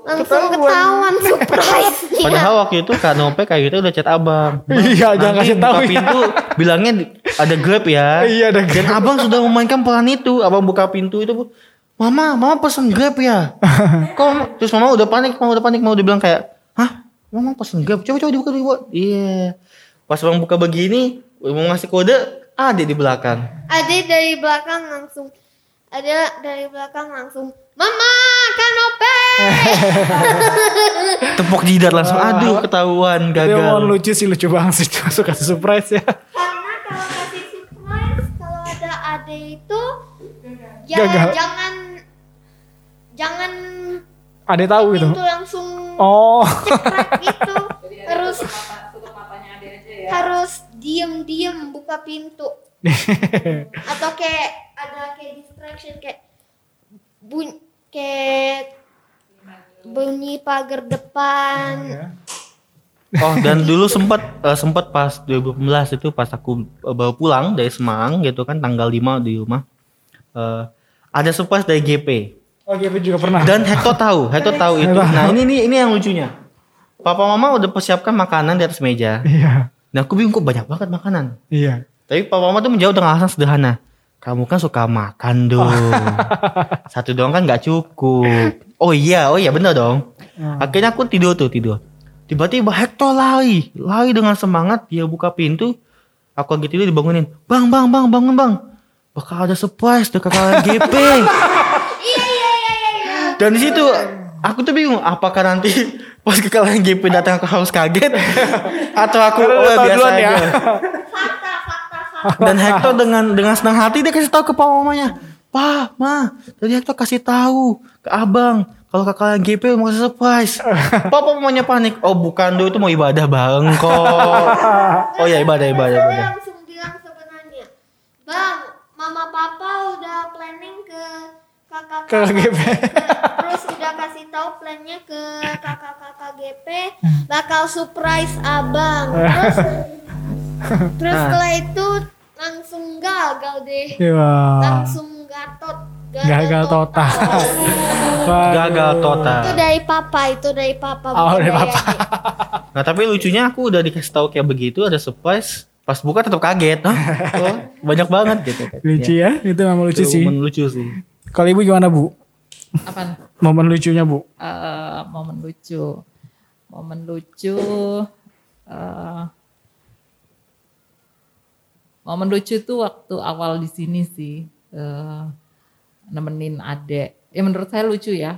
langsung ketahuan surprise Padahal waktu itu Kanope kayak gitu udah chat abang. Bang, Iya, jangan kasih tahu buka ya. pintu bilangnya ada grab ya. Iya, ada Dan abang sudah memainkan peran itu. Abang buka pintu itu, Mama, mama pesen grab ya. Kok terus mama udah panik, mama udah panik, mama udah bilang kayak, hah, mama pesen grab. Coba coba dibuka dibuka. Iya. Pas abang buka begini, mau ngasih kode, ada di belakang. Ade dari belakang langsung ada dari belakang langsung Mama kanope Tepuk jidat langsung, aduh ketahuan Itu mau gagal. lucu sih lucu banget sih masuk kasih surprise ya. karena kalau kasih surprise kalau ada ade itu ya Gagal. jangan jangan Ada tahu gitu. itu langsung Oh. cekrek gitu harus harus diem diem buka pintu atau kayak ada kayak distraction kayak bunyi kayak bunyi pagar depan Oh dan dulu sempat eh, sempat pas 2015 itu pas aku eh, baru pulang dari Semarang gitu kan tanggal 5 di rumah eh, ada surprise dari GP Oh GP juga pernah. dan Hector tahu Hector tahu itu. Nah ini ini ini yang lucunya. Papa Mama udah persiapkan makanan di atas meja. Iya. Nah aku bingung kok banyak banget makanan. Iya. Tapi Papa Mama tuh menjawab dengan alasan sederhana. Kamu kan suka makan dong. Satu doang kan nggak cukup. Oh iya, oh iya bener dong. Akhirnya aku tidur tuh tidur. Tiba-tiba Hector lari, lari dengan semangat dia buka pintu. Aku lagi tidur dibangunin. Bang, bang, bang, bangun bang. Bakal ada surprise dekat kakak GP. Dan di situ aku tuh bingung apakah nanti pas kekalahan GP datang aku harus kaget atau aku oh, biasa duluan ya. aja. Dan Hector dengan dengan senang hati dia kasih tahu ke papa mamanya. Pa, ma, tadi Hector kasih tahu ke abang kalau kakak GP mau kasih surprise. Papa mamanya panik. Oh bukan, do itu mau ibadah bareng kok. Oh ya ibadah ibadah ibadah. langsung bilang sebenarnya bang mama papa udah planning ke kakak Ke GP. Plannya ke kakak kakak GP bakal surprise abang terus terus Nah. setelah itu langsung gagal deh Iya. langsung gatot Gagal total. Waduh. Gagal total. itu dari papa itu dari papa Oh, dari papa. Nah tapi lucunya aku udah dikasih tahu kayak begitu ada surprise. Pas buka tetap kaget. Hah? Oh, banyak banget gitu. Lucu ya. Itu memang lucu Itu sih. lucu sih. Kalau ibu gimana bu? Apa? Momen lucunya bu? eh, momen lucu. Momen lucu. eh, momen lucu tuh waktu awal di sini sih. eh, nemenin adek. Ya menurut saya lucu ya.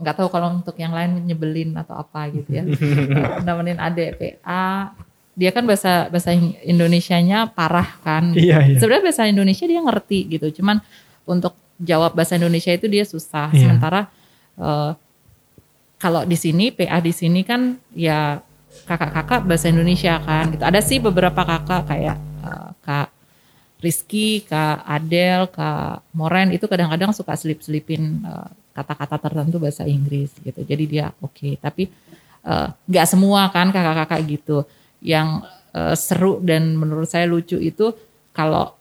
Nggak tahu kalau untuk yang lain nyebelin atau apa gitu ya. Nemenin adek PA. Dia kan bahasa bahasa Indonesianya parah kan. Iya, iya. Sebenarnya bahasa Indonesia dia ngerti gitu. Cuman untuk jawab bahasa Indonesia itu dia susah. Iya. Sementara eh, kalau di sini PA di sini kan ya kakak-kakak bahasa Indonesia kan gitu. Ada sih beberapa kakak kayak eh, Kak Rizky, Kak Adel, Kak Moren itu kadang-kadang suka selip-selipin eh, kata-kata tertentu bahasa Inggris gitu. Jadi dia oke, tapi eh, nggak semua kan kakak-kakak gitu. Yang eh, seru dan menurut saya lucu itu kalau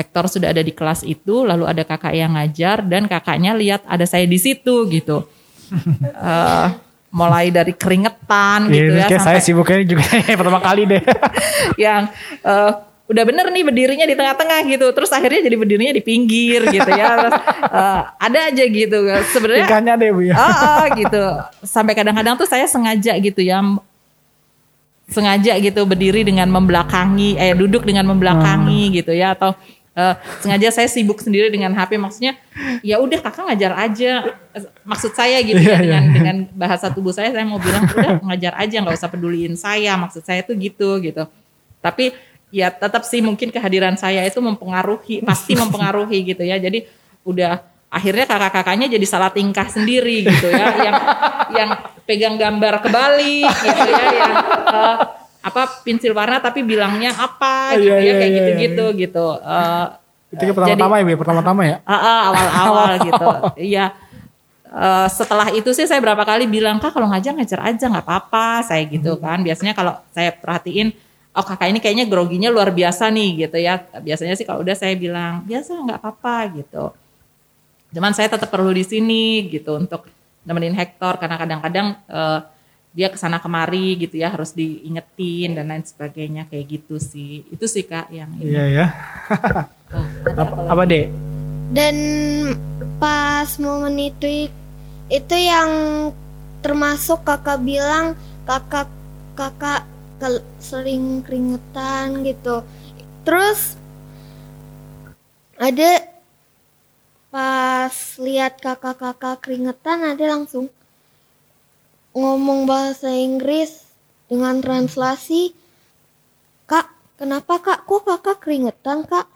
Hector sudah ada di kelas itu, lalu ada kakak yang ngajar dan kakaknya lihat ada saya di situ gitu. Eh, mulai dari keringetan gitu Iya, ya kayak saya sampai sibuknya juga pertama kali deh. yang eh, udah bener nih berdirinya di tengah-tengah gitu terus akhirnya jadi berdirinya di pinggir gitu ya terus eh, ada aja gitu sebenarnya Ikannya deh bu ya. Ah, ah, gitu sampai kadang-kadang tuh saya sengaja gitu ya sengaja gitu berdiri dengan membelakangi eh duduk dengan membelakangi Hmm. gitu ya atau eh, sengaja saya sibuk sendiri dengan HP maksudnya ya udah kakak ngajar aja. Maksud saya gitu Iya, iya, ya dengan iya. dengan bahasa tubuh saya saya mau bilang udah ngajar aja nggak usah peduliin saya. Maksud saya tuh gitu gitu. Tapi ya tetap sih mungkin kehadiran saya itu mempengaruhi pasti mempengaruhi gitu ya. Jadi udah akhirnya kakak-kakaknya jadi salah tingkah sendiri gitu ya. Yang yang pegang gambar kebalik gitu ya yang eh, apa pensil warna tapi bilangnya apa gitu Iya, ya iya, kayak iya, gitu-gitu gitu Eh, Itu pertama-tama ya, pertama-tama ya. Ah, ah, awal-awal gitu. Iya. Eh, setelah itu sih saya berapa kali bilang kak kalau ngajar ngajar aja nggak apa-apa saya gitu kan. Biasanya kalau saya perhatiin oh kakak ini kayaknya groginya luar biasa nih gitu ya. Biasanya sih kalau udah saya bilang biasa nggak apa-apa gitu. Cuman saya tetap perlu di sini gitu untuk nemenin Hector karena kadang-kadang eh, dia ke sana kemari gitu ya harus diingetin dan lain sebagainya kayak gitu sih. Itu sih kak yang ini. Iya ya. Oh, Apa, apa deh? Dan pas momen itu itu yang termasuk kakak bilang kakak kakak kel- sering keringetan gitu. Terus ada pas lihat kakak-kakak keringetan ada langsung ngomong bahasa Inggris dengan translasi. Kak, kenapa kak? Kok kakak keringetan kak?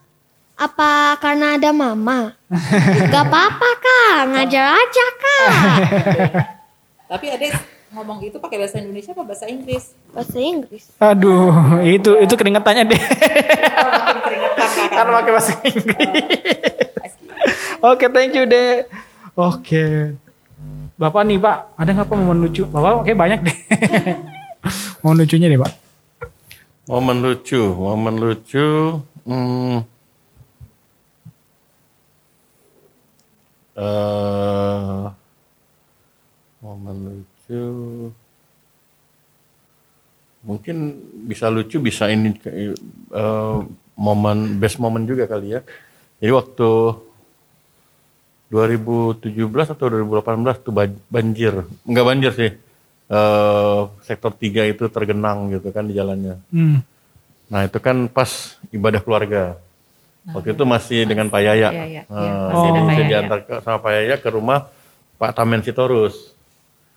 Apa karena ada mama? Gak apa-apa kak, ngajar aja kak. Tapi ada ngomong itu pakai bahasa Indonesia apa bahasa Inggris? Bahasa Inggris. Aduh, itu itu keringetannya deh. Keringetan. Karena pakai bahasa Inggris. Oke, thank you deh. Oke. Bapak nih Pak, ada nggak Pak momen lucu? Bapak oke banyak deh. momen lucunya deh Pak. Momen lucu, momen lucu. Hmm, eh, momen lucu. Mungkin bisa lucu, bisa ini eh, momen best momen juga kali ya. Jadi waktu 2017 atau 2018 tuh ba- banjir, enggak banjir sih. Eh, sektor 3 itu tergenang gitu kan di jalannya. Hmm. Nah itu kan pas ibadah keluarga. Waktu itu masih dengan Pak Yaya. Iya, iya, iya. Eh, Masih saya diantar ke- sama Pak Yaya ke rumah Pak Tamen Sitorus.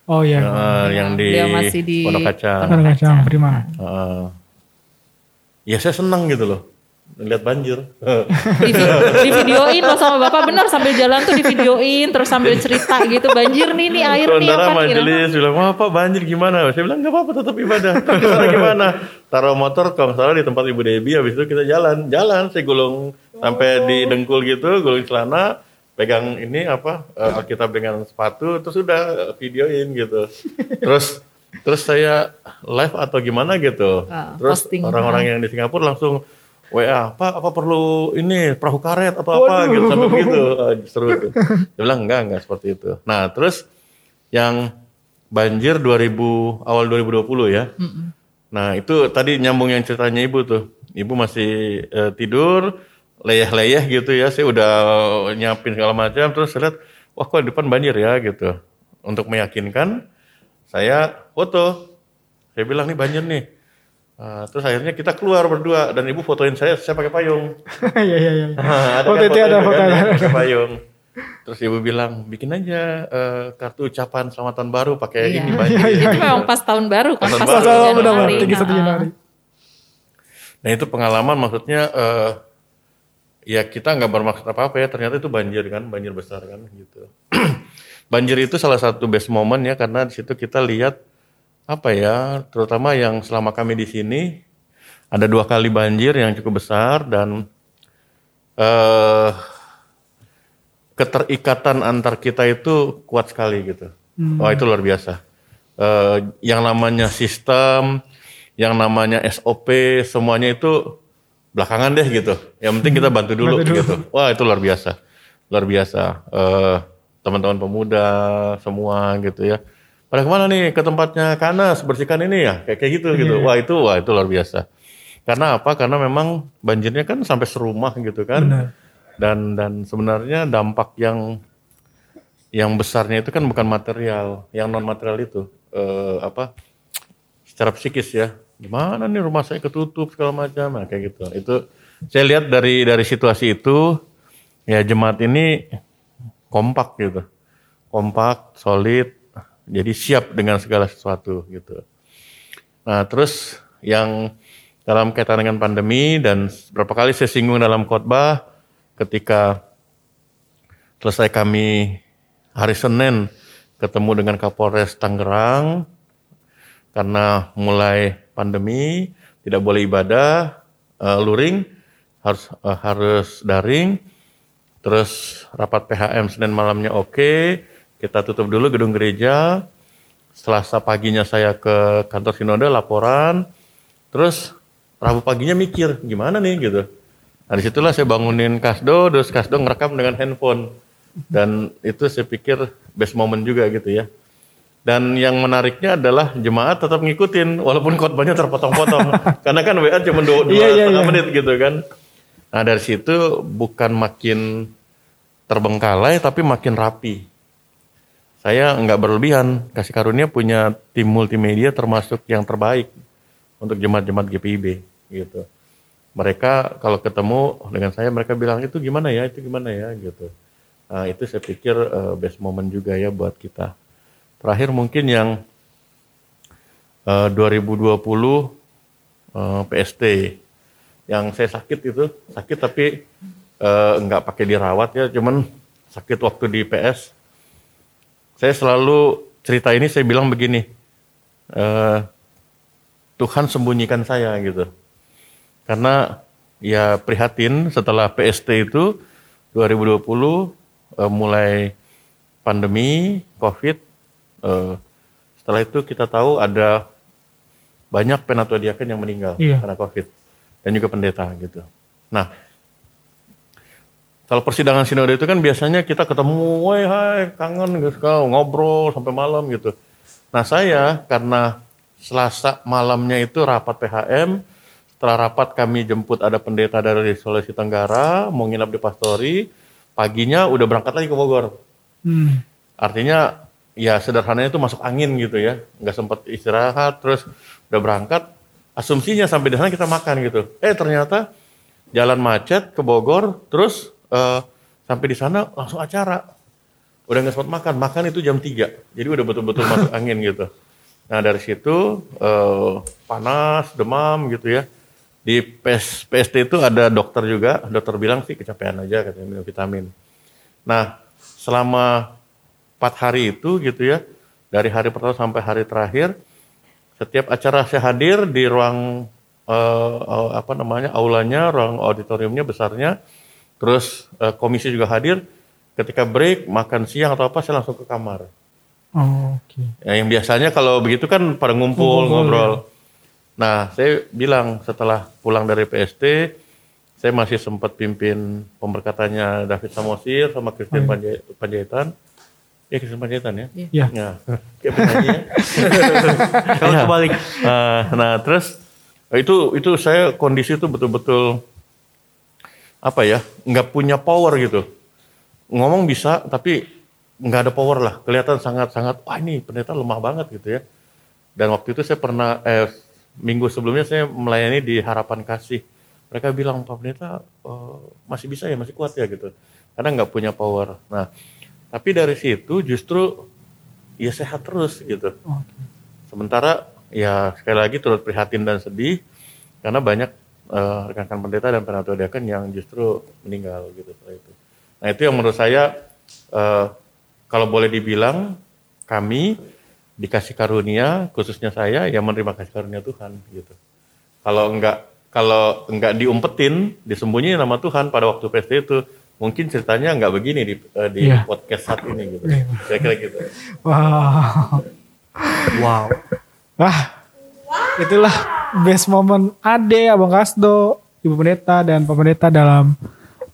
Oh iya. Eh, yang di Beliau masih di Pondok Kacang. Kan kacang, terima. Eh, ya saya senang gitu loh. Lihat banjir. di, di videoin loh sama bapak benar sambil jalan tuh di videoin terus sambil cerita gitu banjir nih nih air nih apa majelis bilang, wah Pak banjir gimana? Saya bilang, nggak apa-apa tetap ibadah. Terus gimana? Taruh motor kalau salah di tempat Ibu Debi, habis itu kita jalan. Jalan, saya gulung sampai di dengkul gitu, gulung celana, pegang ini apa, eh, Alkitab dengan sepatu, terus udah videoin gitu. Terus terus saya live atau gimana gitu. Ah, terus orang-orang yang di Singapura langsung WA, Pak apa perlu ini perahu karet atau apa gitu sampai begitu. Ah, seru tuh. Dia bilang enggak, enggak seperti itu. Nah, terus yang banjir 2000 awal 2020 ya. Nah, itu tadi nyambung yang ceritanya Ibu tuh. Ibu masih eh, tidur, leyeh-leyeh gitu ya. Saya udah nyiapin segala macam terus saya lihat wah kok di depan banjir ya gitu. Untuk meyakinkan saya foto. Saya bilang nih banjir nih. Ah, terus akhirnya kita keluar berdua dan ibu fotoin saya, saya pakai payung. Iya iya iya. ada Foto kan itu ada foto. kan, pakai payung. Terus ibu bilang bikin aja eh, kartu ucapan selamat tahun baru pakai Iya. ini banjir. Itu memang pas tahun baru kan Tahun pas baru. satu Sama benar Januari. tinggi satu Nah, Januari. Nah itu pengalaman maksudnya eh, ya kita nggak bermaksud apa apa ya ternyata itu banjir kan banjir besar kan gitu. banjir itu salah satu best moment ya karena di situ kita lihat apa ya terutama yang selama kami di sini ada dua kali banjir yang cukup besar dan eh keterikatan antar kita itu kuat sekali gitu. Wah itu luar biasa. Eh, yang namanya sistem, yang namanya SOP, semuanya itu belakangan deh gitu. Yang penting kita bantu dulu, gitu. Wah itu luar biasa, luar biasa. Eh, teman-teman pemuda semua gitu ya. Pada ke mana nih ke tempatnya Kanas bersihkan ini ya kayak kayak gitu gitu. Wah itu wah itu luar biasa. Karena apa? Karena memang banjirnya kan sampai serumah gitu kan. Dan dan sebenarnya dampak yang yang besarnya itu kan bukan material, yang non material itu eh, apa? Secara psikis ya. Gimana nih rumah saya ketutup segala macam, nah, kayak gitu. Itu saya lihat dari dari situasi itu ya jemaat ini kompak gitu, kompak, solid, jadi siap dengan segala sesuatu gitu. Nah terus yang dalam kaitan dengan pandemi dan beberapa kali saya singgung dalam khotbah ketika selesai kami hari Senin ketemu dengan Kapolres Tangerang karena mulai pandemi tidak boleh ibadah eh, luring harus eh, harus daring terus rapat PHM Senin malamnya oke kita tutup dulu gedung gereja Selasa paginya saya ke kantor sinode laporan terus Rabu paginya mikir gimana nih gitu nah di situlah saya bangunin Kasdo terus Kasdo ngerekam dengan handphone dan itu saya pikir best moment juga gitu ya dan yang menariknya adalah jemaat tetap ngikutin walaupun khotbahnya terpotong-potong. Karena kan WA cuma dua, dua Iya, iya, setengah iya. menit gitu kan. Nah dari situ bukan makin terbengkalai tapi makin rapi. Saya nggak berlebihan. Kasih karunia punya tim multimedia termasuk yang terbaik untuk jemaat-jemaat GPIB gitu. Mereka kalau ketemu dengan saya mereka bilang itu gimana ya, itu gimana ya gitu. Nah, itu saya pikir eh, best moment juga ya buat kita. Terakhir mungkin yang eh, 2020 eh, PST yang saya sakit itu sakit tapi eh, nggak pakai dirawat ya, cuman sakit waktu di PS. Saya selalu cerita ini saya bilang begini, eh, Tuhan sembunyikan saya gitu, karena ya prihatin setelah PST itu 2020 eh, mulai pandemi COVID Eh, setelah itu kita tahu ada banyak penatua diaken yang meninggal Iya. karena COVID dan juga pendeta gitu. Nah, kalau persidangan sinode itu kan biasanya kita ketemu, woi hai kangen gitu, kau ngobrol sampai malam gitu. Nah saya karena Selasa malamnya itu rapat PHM, setelah rapat kami jemput ada pendeta dari Sulawesi Tenggara, mau nginap di Pastori, paginya udah berangkat lagi ke Bogor. Hmm. Artinya ya sederhananya itu masuk angin gitu ya, nggak sempat istirahat, terus udah berangkat. Asumsinya sampai di sana kita makan gitu. Eh ternyata jalan macet ke Bogor, terus eh, sampai di sana langsung acara. Udah nggak sempat makan, makan itu jam 3 Jadi udah betul-betul masuk angin gitu. Nah dari situ eh, panas, demam gitu ya. Di PS, PST itu ada dokter juga, dokter bilang sih kecapean aja katanya minum vitamin. Nah selama empat hari itu gitu ya dari hari pertama sampai hari terakhir setiap acara saya hadir di ruang eh, apa namanya aulanya ruang auditoriumnya besarnya terus eh, komisi juga hadir ketika break makan siang atau apa saya langsung ke kamar Oh, Oke. ya, yang biasanya kalau begitu kan pada ngumpul Ngumpul, ngobrol nah saya bilang setelah pulang dari PST saya masih sempat pimpin pemberkatannya David Samosir sama Christian Hmm. Panja- Panjaitan ya Christian Panjaitan ya Ya. Ya, kayak penyanyi ya. Kalau Ya. kebalik. Nah, nah, terus itu itu saya kondisi itu betul-betul apa ya, nggak punya power gitu. Ngomong bisa, tapi nggak ada power lah. Kelihatan sangat-sangat, wah ini pendeta lemah banget gitu ya. Dan waktu itu saya pernah, eh, minggu sebelumnya saya melayani di Harapan Kasih. Mereka bilang, Pak Pendeta eh, masih bisa ya, masih kuat ya gitu. Karena nggak punya power. Nah, tapi dari situ justru ya sehat terus gitu. Sementara ya sekali lagi turut prihatin dan sedih karena banyak eh, rekan-rekan pendeta dan penatua diaken yang justru meninggal gitu setelah itu. Nah itu yang menurut saya eh, kalau boleh dibilang kami dikasih karunia khususnya saya yang menerima kasih karunia Tuhan gitu. Kalau enggak kalau enggak diumpetin, disembunyiin nama Tuhan pada waktu PST itu, mungkin ceritanya enggak begini di, eh, di Iya. podcast saat ini gitu. Iya. Kira-kira gitu. Wow. Wow. Wah. Itulah best moment Ade, Abang Kasdo, Ibu Pendeta dan Pak Pendeta dalam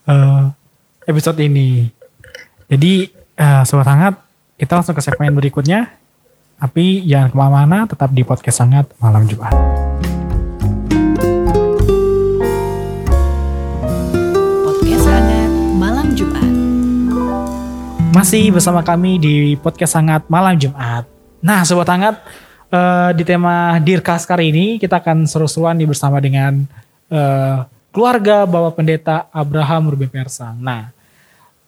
eh, episode ini. Jadi eh, sobat hangat, kita langsung ke segmen berikutnya. Tapi jangan ke mana-mana, tetap di podcast sangat malam Jumat. Podcast hangat malam Jumat. Masih bersama kami di podcast sangat malam Jumat. Nah, sobat hangat, eh, di tema Dirkas kali ini kita akan seru-seruan nih bersama dengan eh, keluarga Bapak Pendeta Abraham Ruben Persang. Nah,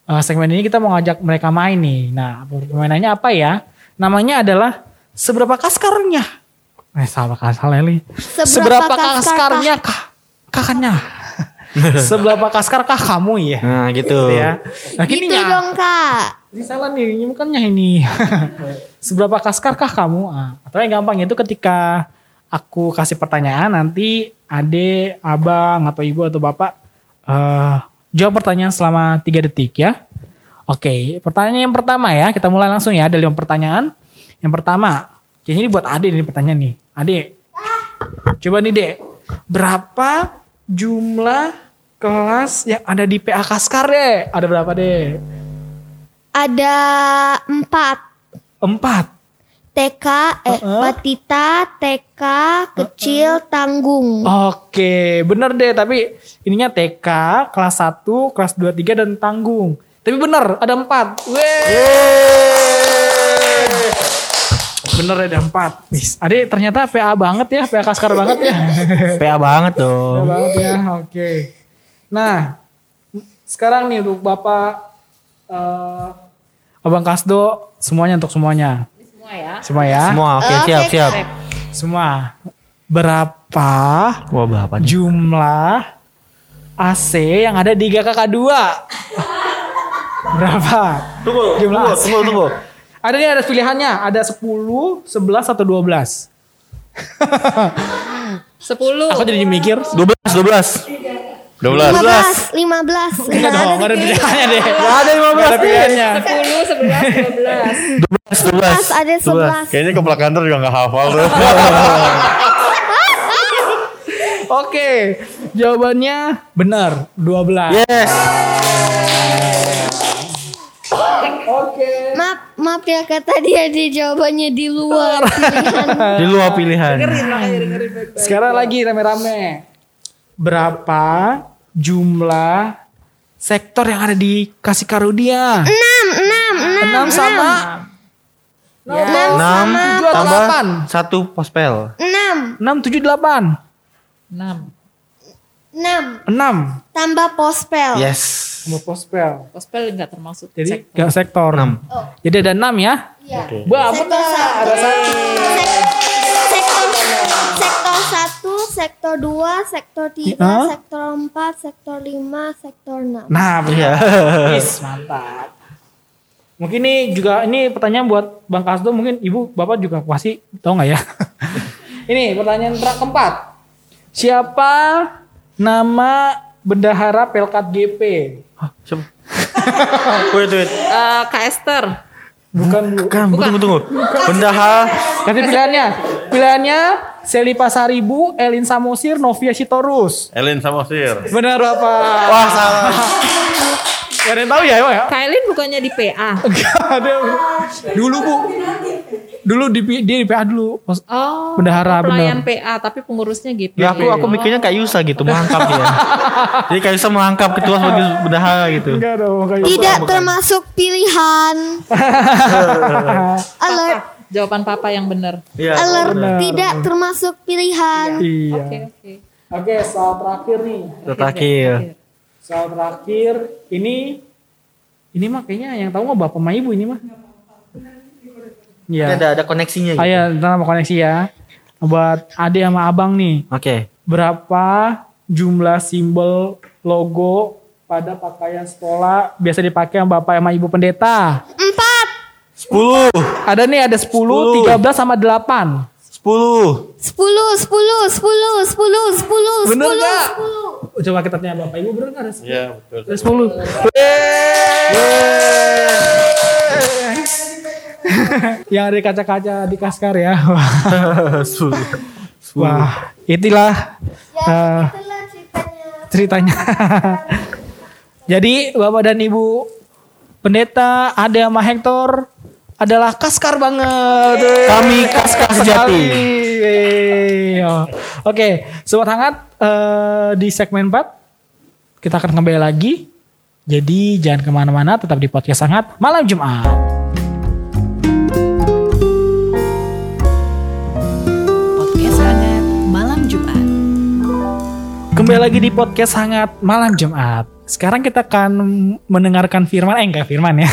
eh, segmen ini kita mau ngajak mereka main nih. Nah, permainannya apa ya? Namanya adalah seberapa kaskarnya. Eh, salah kasar Leli. Seberapa kaskarnya kah? kakaknya? Seberapa kaskarkah kamu ya? Nah gitu. ya. Nah, Gitu gini ya. dong kak. Ini salah nih, ini bukannya ini. Seberapa kaskarkah kamu? Ah, atau yang gampang itu ketika aku kasih pertanyaan nanti ade, abang atau ibu atau bapak eh jawab pertanyaan selama 3 detik ya. Oke, pertanyaan yang pertama ya, kita mulai langsung ya. Ada lima pertanyaan. Yang pertama, kayaknya ini buat ade nih pertanyaan nih. Ade, coba nih dek, berapa jumlah kelas yang ada di PA Kaskar deh? Ada berapa deh? Ada empat. Empat. TK, eh, Heeh. batita, TK, kecil, tanggung. Oke, bener deh. Tapi ininya TK, kelas 1, kelas 2, 3, dan tanggung. Tapi bener, ada empat. Weh. Bener ada empat. Wis, Ade ternyata PA banget ya, PA Kaskar banget ya. PA banget PA dong. banget ya, oke. Nah, sekarang nih untuk Bapak, eh, Abang Kasdo, semuanya untuk semuanya. Semua ya. Semua ya. Semua oke Oke, siap siap. Semua. Berapa Wah berapa nih? jumlah AC yang ada di GKK2? Berapa? Tunggu, Jumlah tunggu, AC. tunggu, tunggu. Ada nih ada pilihannya, ada 10, 11 atau 12. 10. Aku jadi mikir. 12, 12. 12. 15, 15. Enggak dong, enggak ada pilihannya deh. Gak ada Enggak ada 15 pilihannya. 10, 11, 12. 12, 12. ada 11. Kayaknya kepala kantor juga gak hafal tuh. Oke, jawabannya benar, 12. Yes. Maaf, maaf ya kak tadi ada jawabannya di luar pilihan. Di luar pilihan. Sekarang lagi rame-rame. Berapa jumlah sektor yang ada di Kasih Karunia? 6, 6, 6 sama 6 6 sama Tujuh atau tambah delapan? 1 pospel. 6, 6, 7, 8. 6. 6. 6. Tambah pospel. Yes. Sama pospel. Gospel enggak termasuk Jadi sektor. gak sektor. 6. Jadi ada 6 ya. Iya. Wah, benar. Ada satu. Sektor sektor 1, sektor 2, sektor 3, Hah? sektor 4, sektor 5, sektor 6. Nah, Iya. benar. Yes, mantap. Mungkin ini juga ini pertanyaan buat Bang Kasdo mungkin Ibu Bapak juga pasti tahu nggak ya? ini pertanyaan ter- keempat. Siapa nama bendahara Pelkat GP? Hah, Siapa? Wait, wait. Eh, Kak Esther. Bukan Bu. Kan, tunggu, tunggu. Bendahara. Kasih pilihannya. Pilihannya Seli Pasaribu, Elin Samosir, Novia Sitorus. Elin Samosir. Benar Bapak. Wah, salah. Gak ada yang tahu ya, ya? Kailin bukannya di PA. Gak ada. Dulu Bu. Dulu di, dia di PA dulu. Pas- Oh, Bendahara, pelayan bener. PA tapi pengurusnya GP. Ya aku aku mikirnya kayak Yusa gitu, merangkap dia. Jadi kayak Yusa merangkap ketua sebagai bendahara gitu. Enggak dong. kayak- Tidak termasuk pilihan. Alert, Jawaban papa yang benar. Iya. alert benar. tidak termasuk pilihan. Iya. Oke, oke. Oke, soal terakhir nih. Terakhir. Soal terakhir ini ini mah kayaknya yang tahu mah bapak sama ibu ini mah. Iya. ada ada koneksinya gitu. Ayo, ntar mau koneksi ya. Buat ade sama abang nih. Oke. Berapa jumlah simbol logo pada pakaian sekolah biasa dipakai sama bapak sama ibu pendeta? Empat, 10. Ada nih ada 10, 13 sama 8. 10. sepuluh, sepuluh, sepuluh, sepuluh, sepuluh, Bener sepuluh, nggak? sepuluh. Coba kita tanya bapak ibu bener nggak ada 10? Iya betul. Ada 10. Yang ada di kaca-kaca di Kaskar ya. Wah, 10. Wah, itulah eh, ceritanya. ceritanya. Jadi Bapak dan Ibu pendeta ada sama Hector adalah Kaskar banget. Kami Kaskar sejati. Yeay. Oh. Oke, sobat hangat eh, di segmen 4 kita akan kembali lagi. Jadi jangan ke mana-mana, tetap di podcast hangat malam Jumat. Podcast hangat malam Jumat. Kembali lagi di podcast hangat malam Jumat. Sekarang kita akan mendengarkan firman, eh enggak firman ya.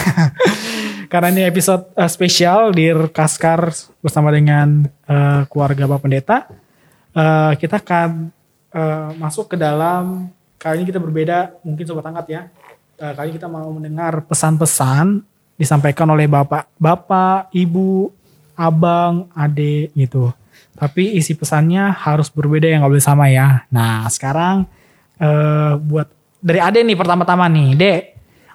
Karena ini episode eh, spesial di Kaskar bersama dengan eh, keluarga Bapak Pendeta. Eh, kita akan eh, masuk ke dalam kali ini kita berbeda mungkin sobat hangat ya. Eh, kali kita mau mendengar pesan-pesan disampaikan oleh bapak, bapak, ibu, abang, ade gitu. Tapi isi pesannya harus berbeda yang nggak boleh sama ya. Nah sekarang eh buat dari ade nih pertama-tama nih, dek.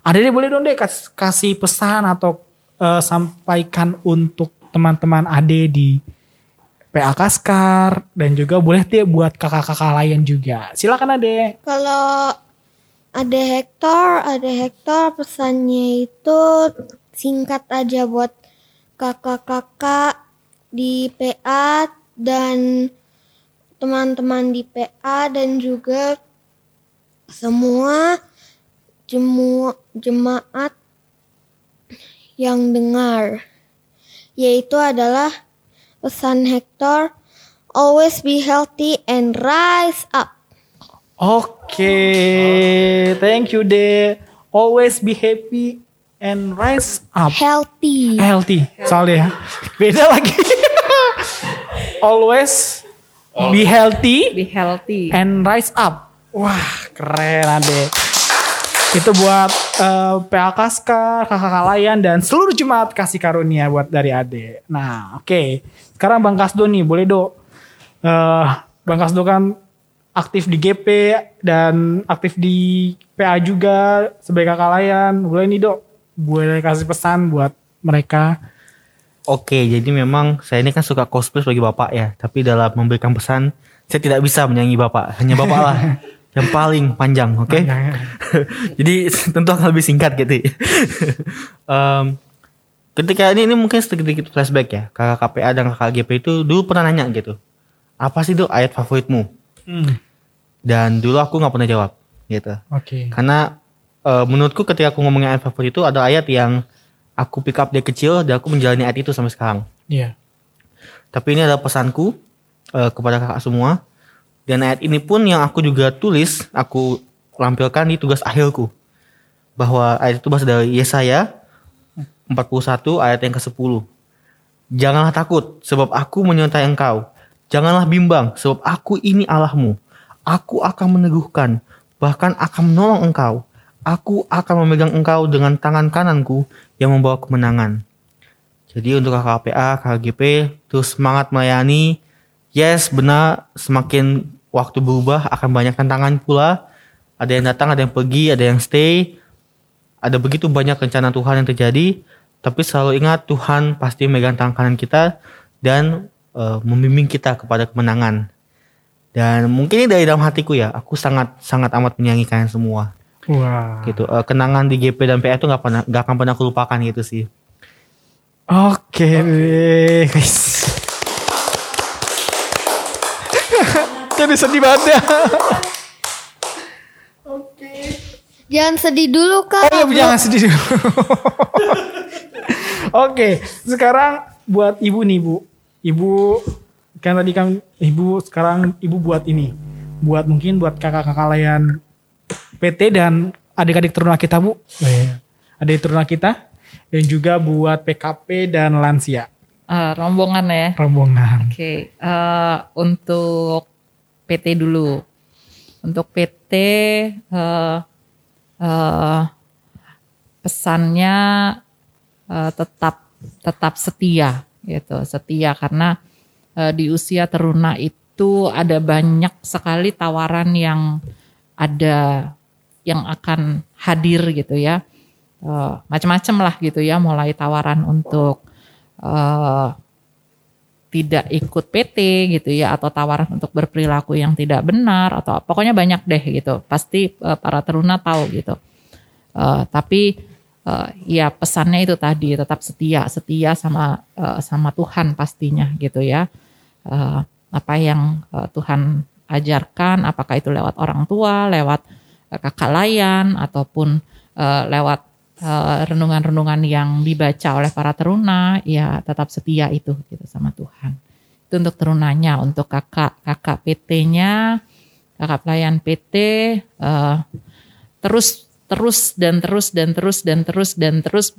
Ade deh boleh dong dek kas- kasih pesan atau eh, sampaikan untuk teman-teman ade di PA Kaskar dan juga boleh deh buat kakak-kakak lain juga. Silakan ade. Kalau ada Hector, ada Hector pesannya itu singkat aja buat kakak-kakak di PA dan teman-teman di PA dan juga semua jemu, jemaat yang dengar. Yaitu adalah pesan Hector, always be healthy and rise up. Oke, thank you deh. Always be happy and rise up. Healthy. Healthy, soalnya ya. Beda lagi. Always be healthy Be healthy. and rise up. Wah, keren Ade. Itu buat eh, PA Kaskar, kakak layan dan seluruh jemaat kasih karunia buat dari Ade. Nah, oke. Sekarang Bang Kasdo nih, boleh dok. Eh, Bang Kasdo kan aktif di GP dan aktif di PA juga sebagai kakak layan. Boleh nih dok, boleh kasih pesan buat mereka. Oke, jadi memang saya ini kan suka cosplay sebagai bapak ya, tapi dalam memberikan pesan saya tidak bisa menyanyi bapak, hanya bapak lah yang paling panjang, oke? jadi tentu akan lebih singkat gitu. Em, ketika ini ini mungkin sedikit flashback ya, kakak KPA dan kakak GP itu dulu pernah nanya gitu, apa sih tuh ayat favoritmu? Hmm, Dan dulu aku nggak pernah jawab gitu. Oke. Karena eh, menurutku ketika aku ngomongin ayat favorit itu ada ayat yang aku pick up dari kecil dan aku menjalani ayat itu sampai sekarang. Iya. Tapi ini adalah pesanku eh, kepada kakak semua. Dan ayat ini pun yang aku juga tulis, aku lampilkan di tugas akhirku. Bahwa ayat itu berasal dari Yesaya 41 ayat yang ke-10. Janganlah takut sebab aku menyertai engkau. Janganlah bimbang sebab aku ini Allahmu. Aku akan meneguhkan bahkan akan menolong engkau. Aku akan memegang engkau dengan tangan kananku yang membawa kemenangan. Jadi untuk KKPA, KGP terus semangat melayani. Yes, benar semakin waktu berubah akan banyak tantangan pula. Ada yang datang, ada yang pergi, ada yang stay. Ada begitu banyak rencana Tuhan yang terjadi. Tapi selalu ingat Tuhan pasti memegang tangan kanan kita dan eh, membimbing kita kepada kemenangan. Dan mungkin ini dari dalam hatiku ya, aku sangat sangat amat menyayangi kalian semua. Wah. Gitu. Eh, kenangan di GP dan PA itu nggak pernah nggak akan pernah aku lupakan gitu sih. Oke deh, guys. Jadi sedih banget ya. Jangan sedih dulu Oh kak. iya, jangan sedih dulu. Oke, sekarang buat ibu nih bu. Ibu kan tadi kan ibu sekarang ibu buat ini. Buat mungkin buat kakak-kakak layan PT dan adik-adik teruna kita bu. Adik teruna kita. Dan juga buat PKP dan lansia. Eh, rombongan ya. Rombongan. Oke, eh, untuk PT dulu. Untuk PT eh, eh, pesannya eh, tetap tetap setia gitu, setia karena eh, di usia teruna itu ada banyak sekali tawaran yang ada yang akan hadir gitu ya. Eh, macam-macam lah gitu ya, mulai tawaran untuk eh, tidak ikut PT gitu ya atau tawaran untuk berperilaku yang tidak benar atau pokoknya banyak deh gitu. Pasti eh, para teruna tahu gitu. Eh, tapi eh, ya pesannya itu tadi tetap setia setia sama eh, sama Tuhan pastinya gitu ya Eh, apa yang eh, Tuhan ajarkan apakah itu lewat orang tua lewat eh, kakak layan ataupun lewat renungan-renungan yang dibaca oleh para teruna ya tetap setia itu gitu sama Tuhan. Itu untuk terunanya untuk kakak kakak PT-nya kakak pelayan PT terus terus dan terus dan terus dan terus dan terus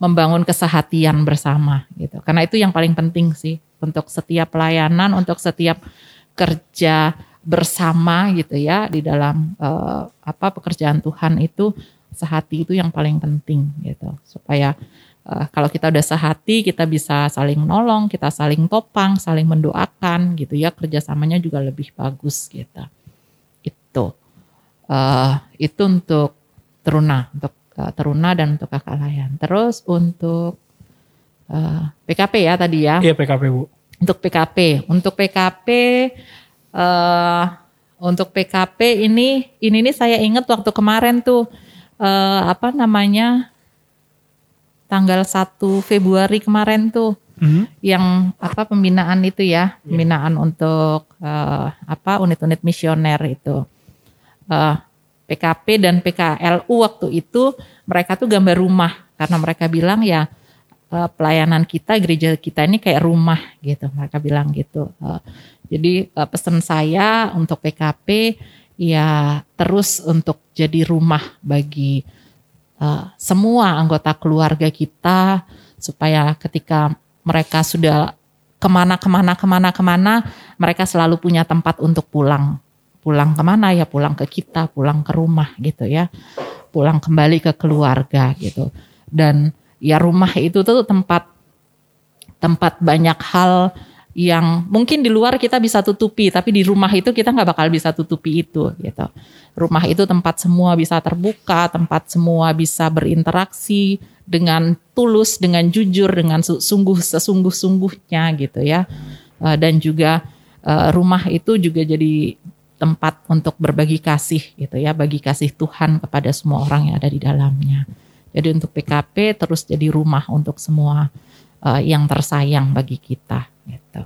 membangun kesehatian bersama gitu. Karena itu yang paling penting sih untuk setiap pelayanan untuk setiap kerja bersama gitu ya di dalam eh, apa pekerjaan Tuhan itu sehati itu yang paling penting gitu. Supaya eh, kalau kita udah sehati kita bisa saling nolong kita saling topang saling mendoakan gitu ya kerjasamanya juga lebih bagus gitu. Itu. Eh, itu untuk teruna untuk eh, teruna dan untuk kakak layan. Terus untuk eh, PKP ya tadi ya? Iya PKP Bu. Untuk PKP. Untuk PKP eh untuk PKP ini ini nih saya ingat waktu kemarin tuh eh apa namanya tanggal 1 Februari kemarin tuh Mhm. yang apa pembinaan itu ya, pembinaan untuk eh, apa unit-unit misioner itu. Eh, PKP dan PKLU waktu itu mereka tuh gambar rumah karena mereka bilang ya eh, pelayanan kita gereja kita ini kayak rumah gitu mereka bilang gitu. Eh, jadi eh, pesan saya untuk PKP ya terus untuk jadi rumah bagi semua anggota keluarga kita supaya ketika mereka sudah ke mana ke mana ke mana ke mana mereka selalu punya tempat untuk pulang. Pulang ke mana ya? Pulang ke kita pulang ke rumah gitu ya. Pulang kembali ke keluarga gitu. Dan ya rumah itu tuh tempat tempat banyak hal yang mungkin di luar kita bisa tutupi tapi di rumah itu kita nggak bakal bisa tutupi itu gitu. Rumah itu tempat semua bisa terbuka tempat semua bisa berinteraksi dengan tulus dengan jujur dengan su- sungguh sesungguh sungguhnya gitu ya. Eh, dan juga eh, rumah itu juga jadi tempat untuk berbagi kasih gitu ya bagi kasih Tuhan kepada semua orang yang ada di dalamnya jadi untuk PKP terus jadi rumah untuk semua eh, yang tersayang bagi kita gitu.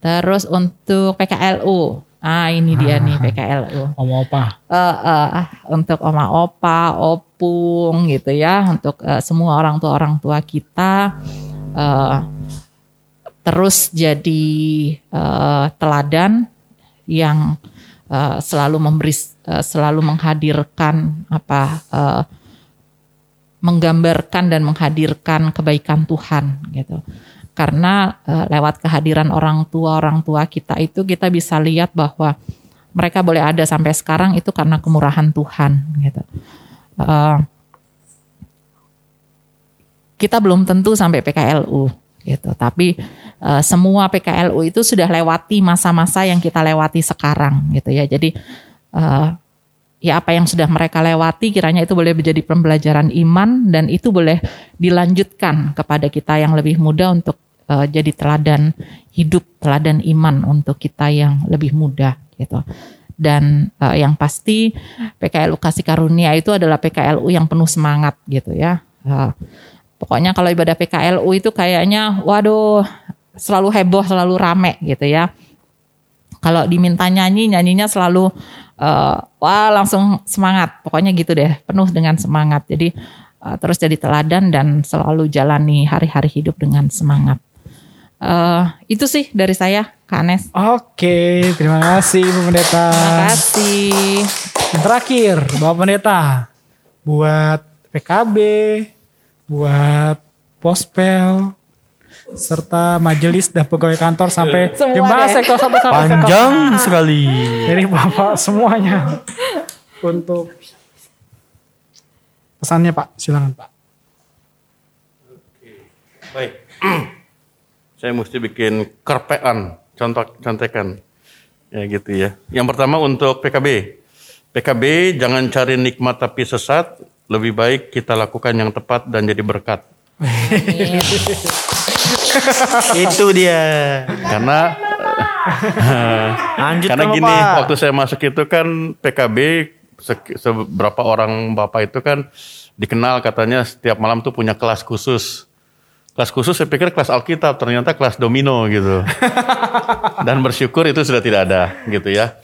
Terus untuk PKLU, ah ini dia nih PKLU. Om Opa. Eh, eh, untuk oma opa, opung gitu ya, untuk eh, semua orang tua orang tua kita eh, terus jadi eh, teladan yang eh, selalu memberi, eh, selalu menghadirkan apa, eh, menggambarkan dan menghadirkan kebaikan Tuhan gitu. Karena eh, lewat kehadiran orang tua orang tua kita itu kita bisa lihat bahwa mereka boleh ada sampai sekarang itu karena kemurahan Tuhan gitu. Eh, kita belum tentu sampai PKLU gitu, tapi eh, semua PKLU itu sudah lewati masa-masa yang kita lewati sekarang gitu ya. Jadi eh, ya apa yang sudah mereka lewati kiranya itu boleh menjadi pembelajaran iman dan itu boleh dilanjutkan kepada kita yang lebih muda untuk eh, jadi teladan hidup, teladan iman untuk kita yang lebih muda gitu. Dan eh, yang pasti PKLU Kasih Karunia itu adalah PKLU yang penuh semangat gitu ya. Eh, pokoknya kalau ibadah PKLU itu kayaknya waduh selalu heboh, selalu rame gitu ya kalau diminta nyanyi nyanyinya selalu eh, wah langsung semangat. Pokoknya gitu deh penuh dengan semangat. Jadi eh, terus jadi teladan dan selalu jalani hari-hari hidup dengan semangat. Eh, itu sih dari saya Kak Anes. Oke, terima kasih Bu Pendeta. terima kasih. Yang terakhir, Bapak Pendeta, buat PKB, buat Pospel, serta majelis dan pegawai kantor sampai Semua jemaah deh. sektor satu sampai sektor Panjang sekali. Jadi Bapak semuanya untuk pesannya Pak, silakan Pak. Baik. Saya mesti bikin kerpean, contoh contekan. Ya gitu ya. Yang pertama untuk PKB. PKB jangan cari nikmat tapi sesat, lebih baik kita lakukan yang tepat dan jadi berkat. Itu dia. Karena Lanjut karena gini, Pak. waktu saya masuk itu kan PKB seberapa orang Bapak itu kan dikenal katanya setiap malam tuh punya kelas khusus. Kelas khusus saya pikir kelas Alkitab, ternyata kelas domino gitu. Dan bersyukur itu sudah tidak ada gitu ya.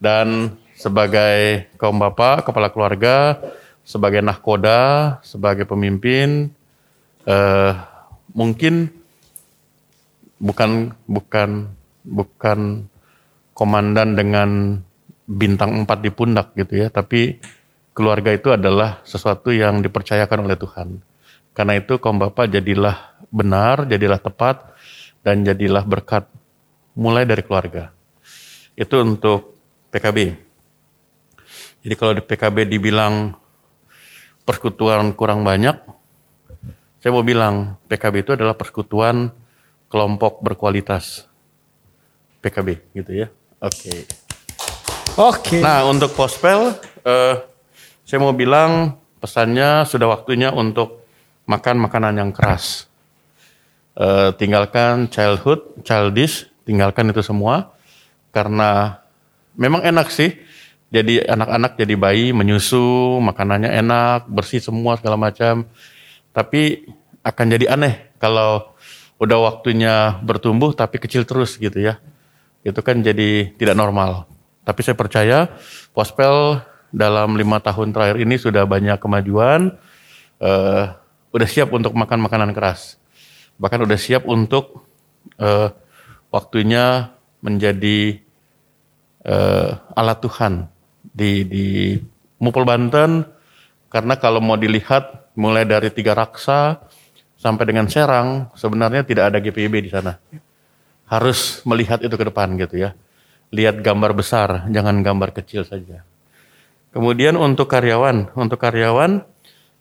Dan sebagai kaum bapak, kepala keluarga, sebagai nahkoda, sebagai pemimpin, eh, mungkin bukan bukan bukan komandan dengan bintang empat di pundak gitu ya, tapi keluarga itu adalah sesuatu yang dipercayakan oleh Tuhan. Karena itu kaum bapak jadilah benar, jadilah tepat, dan jadilah berkat mulai dari keluarga. Itu untuk PKB. Jadi kalau di PKB dibilang persekutuan kurang banyak, saya mau bilang PKB itu adalah persekutuan kelompok berkualitas. PKB gitu ya. Oke. Oke. Nah untuk pospel, eh, saya mau bilang pesannya sudah waktunya untuk makan makanan yang keras. Eh, tinggalkan childhood, childish, tinggalkan itu semua karena memang enak sih. Jadi anak-anak jadi bayi menyusu, makanannya enak, bersih semua segala macam. Tapi akan jadi aneh kalau udah waktunya bertumbuh tapi kecil terus gitu ya. Itu kan jadi tidak normal. Tapi saya percaya Pospel dalam lima tahun terakhir ini sudah banyak kemajuan, eh, udah siap untuk makan makanan keras, bahkan udah siap untuk eh, waktunya menjadi eh, alat Tuhan di di Mupel Banten, karena kalau mau dilihat mulai dari tiga raksa sampai dengan Serang, sebenarnya tidak ada GPIB di sana. Harus melihat itu ke depan gitu ya lihat gambar besar, jangan gambar kecil saja. Kemudian untuk karyawan, untuk karyawan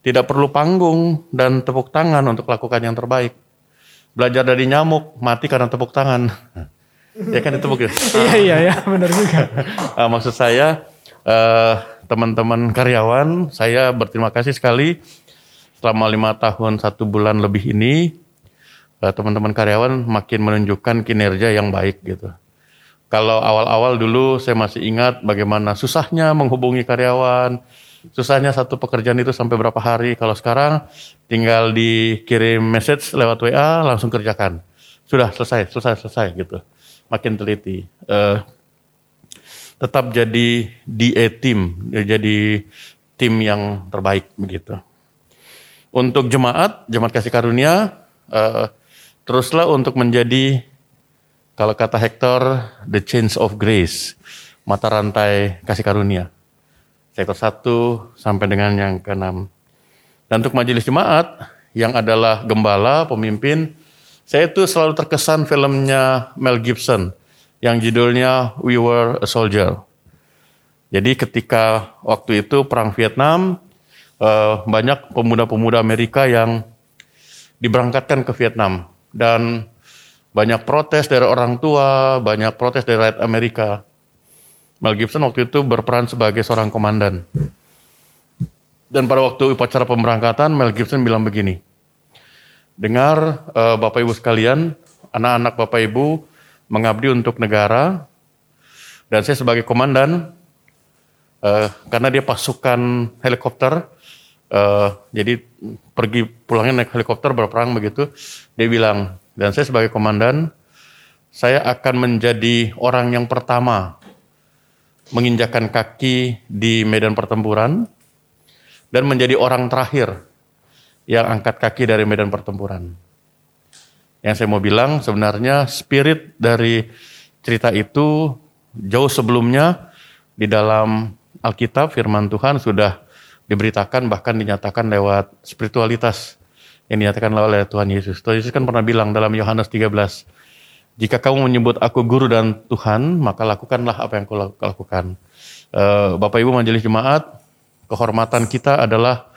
tidak perlu panggung dan tepuk tangan untuk lakukan yang terbaik. Belajar dari nyamuk, mati karena tepuk tangan. ya kan ditepuk ya? Iya iya ya, benar juga. Ah, maksud saya eh, teman-teman karyawan, saya berterima kasih sekali selama lima tahun satu bulan lebih ini eh, teman-teman karyawan makin menunjukkan kinerja yang baik gitu. Kalau awal-awal dulu saya masih ingat bagaimana susahnya menghubungi karyawan, susahnya satu pekerjaan itu sampai berapa hari. Kalau sekarang tinggal dikirim message lewat WA langsung kerjakan. Sudah selesai, selesai, selesai gitu. Makin teliti. Eh, tetap jadi DA team, jadi tim yang terbaik begitu. Untuk jemaat, jemaat kasih karunia, eh, teruslah untuk menjadi kalau kata Hector, the change of grace, mata rantai kasih karunia. Sektor 1 sampai dengan yang ke-6. Dan untuk majelis jemaat yang adalah gembala, pemimpin, saya itu selalu terkesan filmnya Mel Gibson yang judulnya We Were a Soldier. Jadi ketika waktu itu perang Vietnam, eh, banyak pemuda-pemuda Amerika yang diberangkatkan ke Vietnam dan banyak protes dari orang tua, banyak protes dari rakyat Amerika. Mel Gibson waktu itu berperan sebagai seorang komandan. Dan pada waktu upacara pemberangkatan, Mel Gibson bilang begini, dengar uh, Bapak Ibu sekalian, anak-anak Bapak Ibu mengabdi untuk negara, dan saya sebagai komandan, uh, karena dia pasukan helikopter, uh, jadi pergi pulangnya naik helikopter berperang begitu, dia bilang, dan saya sebagai komandan, saya akan menjadi orang yang pertama menginjakan kaki di medan pertempuran dan menjadi orang terakhir yang angkat kaki dari medan pertempuran. Yang saya mau bilang sebenarnya spirit dari cerita itu jauh sebelumnya di dalam Alkitab firman Tuhan sudah diberitakan bahkan dinyatakan lewat spiritualitas yang dinyatakan oleh Tuhan Yesus. Tuhan Yesus kan pernah bilang dalam Yohanes 13, jika kamu menyebut aku guru dan Tuhan, maka lakukanlah apa yang kau lakukan. Uh, Bapak Ibu Majelis Jemaat, kehormatan kita adalah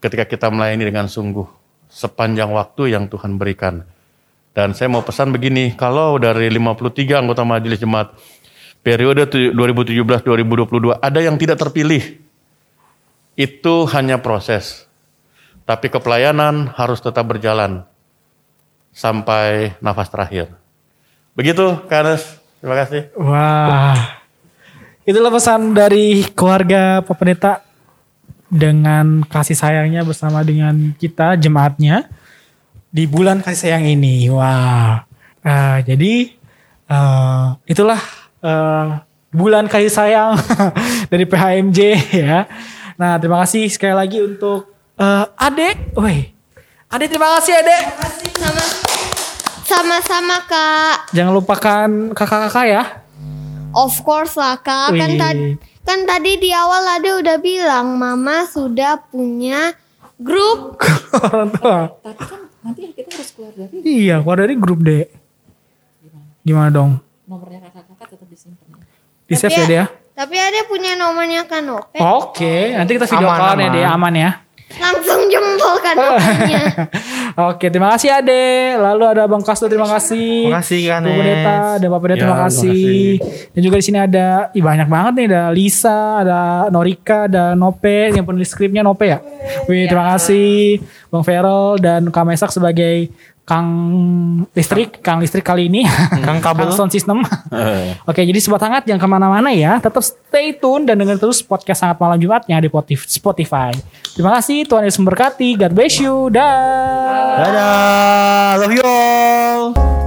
ketika kita melayani dengan sungguh sepanjang waktu yang Tuhan berikan. Dan saya mau pesan begini, kalau dari 53 anggota Majelis Jemaat periode 2017-2022 ada yang tidak terpilih, itu hanya proses tapi kepelayanan harus tetap berjalan sampai nafas terakhir. Begitu, Kanes. Terima kasih. Wah. Itulah pesan dari keluarga Pak Pendeta dengan kasih sayangnya bersama dengan kita jemaatnya di bulan kasih sayang ini. Wah. Uh, jadi uh, itulah uh, bulan kasih sayang dari PHMJ ya. Nah, terima kasih sekali lagi untuk uh, adek, woi, adek terima kasih adek. Sama sama-sama kak. Jangan lupakan kakak-kakak ya. Of course lah kak. Kan Wih. tadi kan tadi di awal ada udah bilang mama sudah punya grup. Orang tua. Tapi kan nanti kita harus keluar dari Iya, keluar dari grup deh. Gimana dong? nomornya kakak-kakak tetap disimpan. ya. Di save Tapi ya dia. Tapi ada punya nomornya Kanope. Oke, nanti kita video Aman, call ya aman. deh, aman ya. Langsung jempol Kanopenya. Oke, terima kasih Ade. Lalu ada Bang Kasto, terima kasih. Terima kasih, Kak Bu. Pendeta dan Pak Pendeta, Ya, terima terima kasih. Dan juga di sini ada ih, banyak banget nih, ada Lisa, ada Norika, ada Nope, yang penulis skripnya Nope ya. Wih, terima kasih Bang Feral dan Kak Mesak sebagai Kang listrik, Kang listrik kali ini. Kang kabel. sound system. Eh, Oke, jadi sobat hangat yang ke mana-mana ya, tetap stay tune dan dengar terus podcast sangat malam Jumatnya di Spotify. Terima kasih, Tuhan Yesus memberkati. God bless you. Dah. Dadah. Love you all.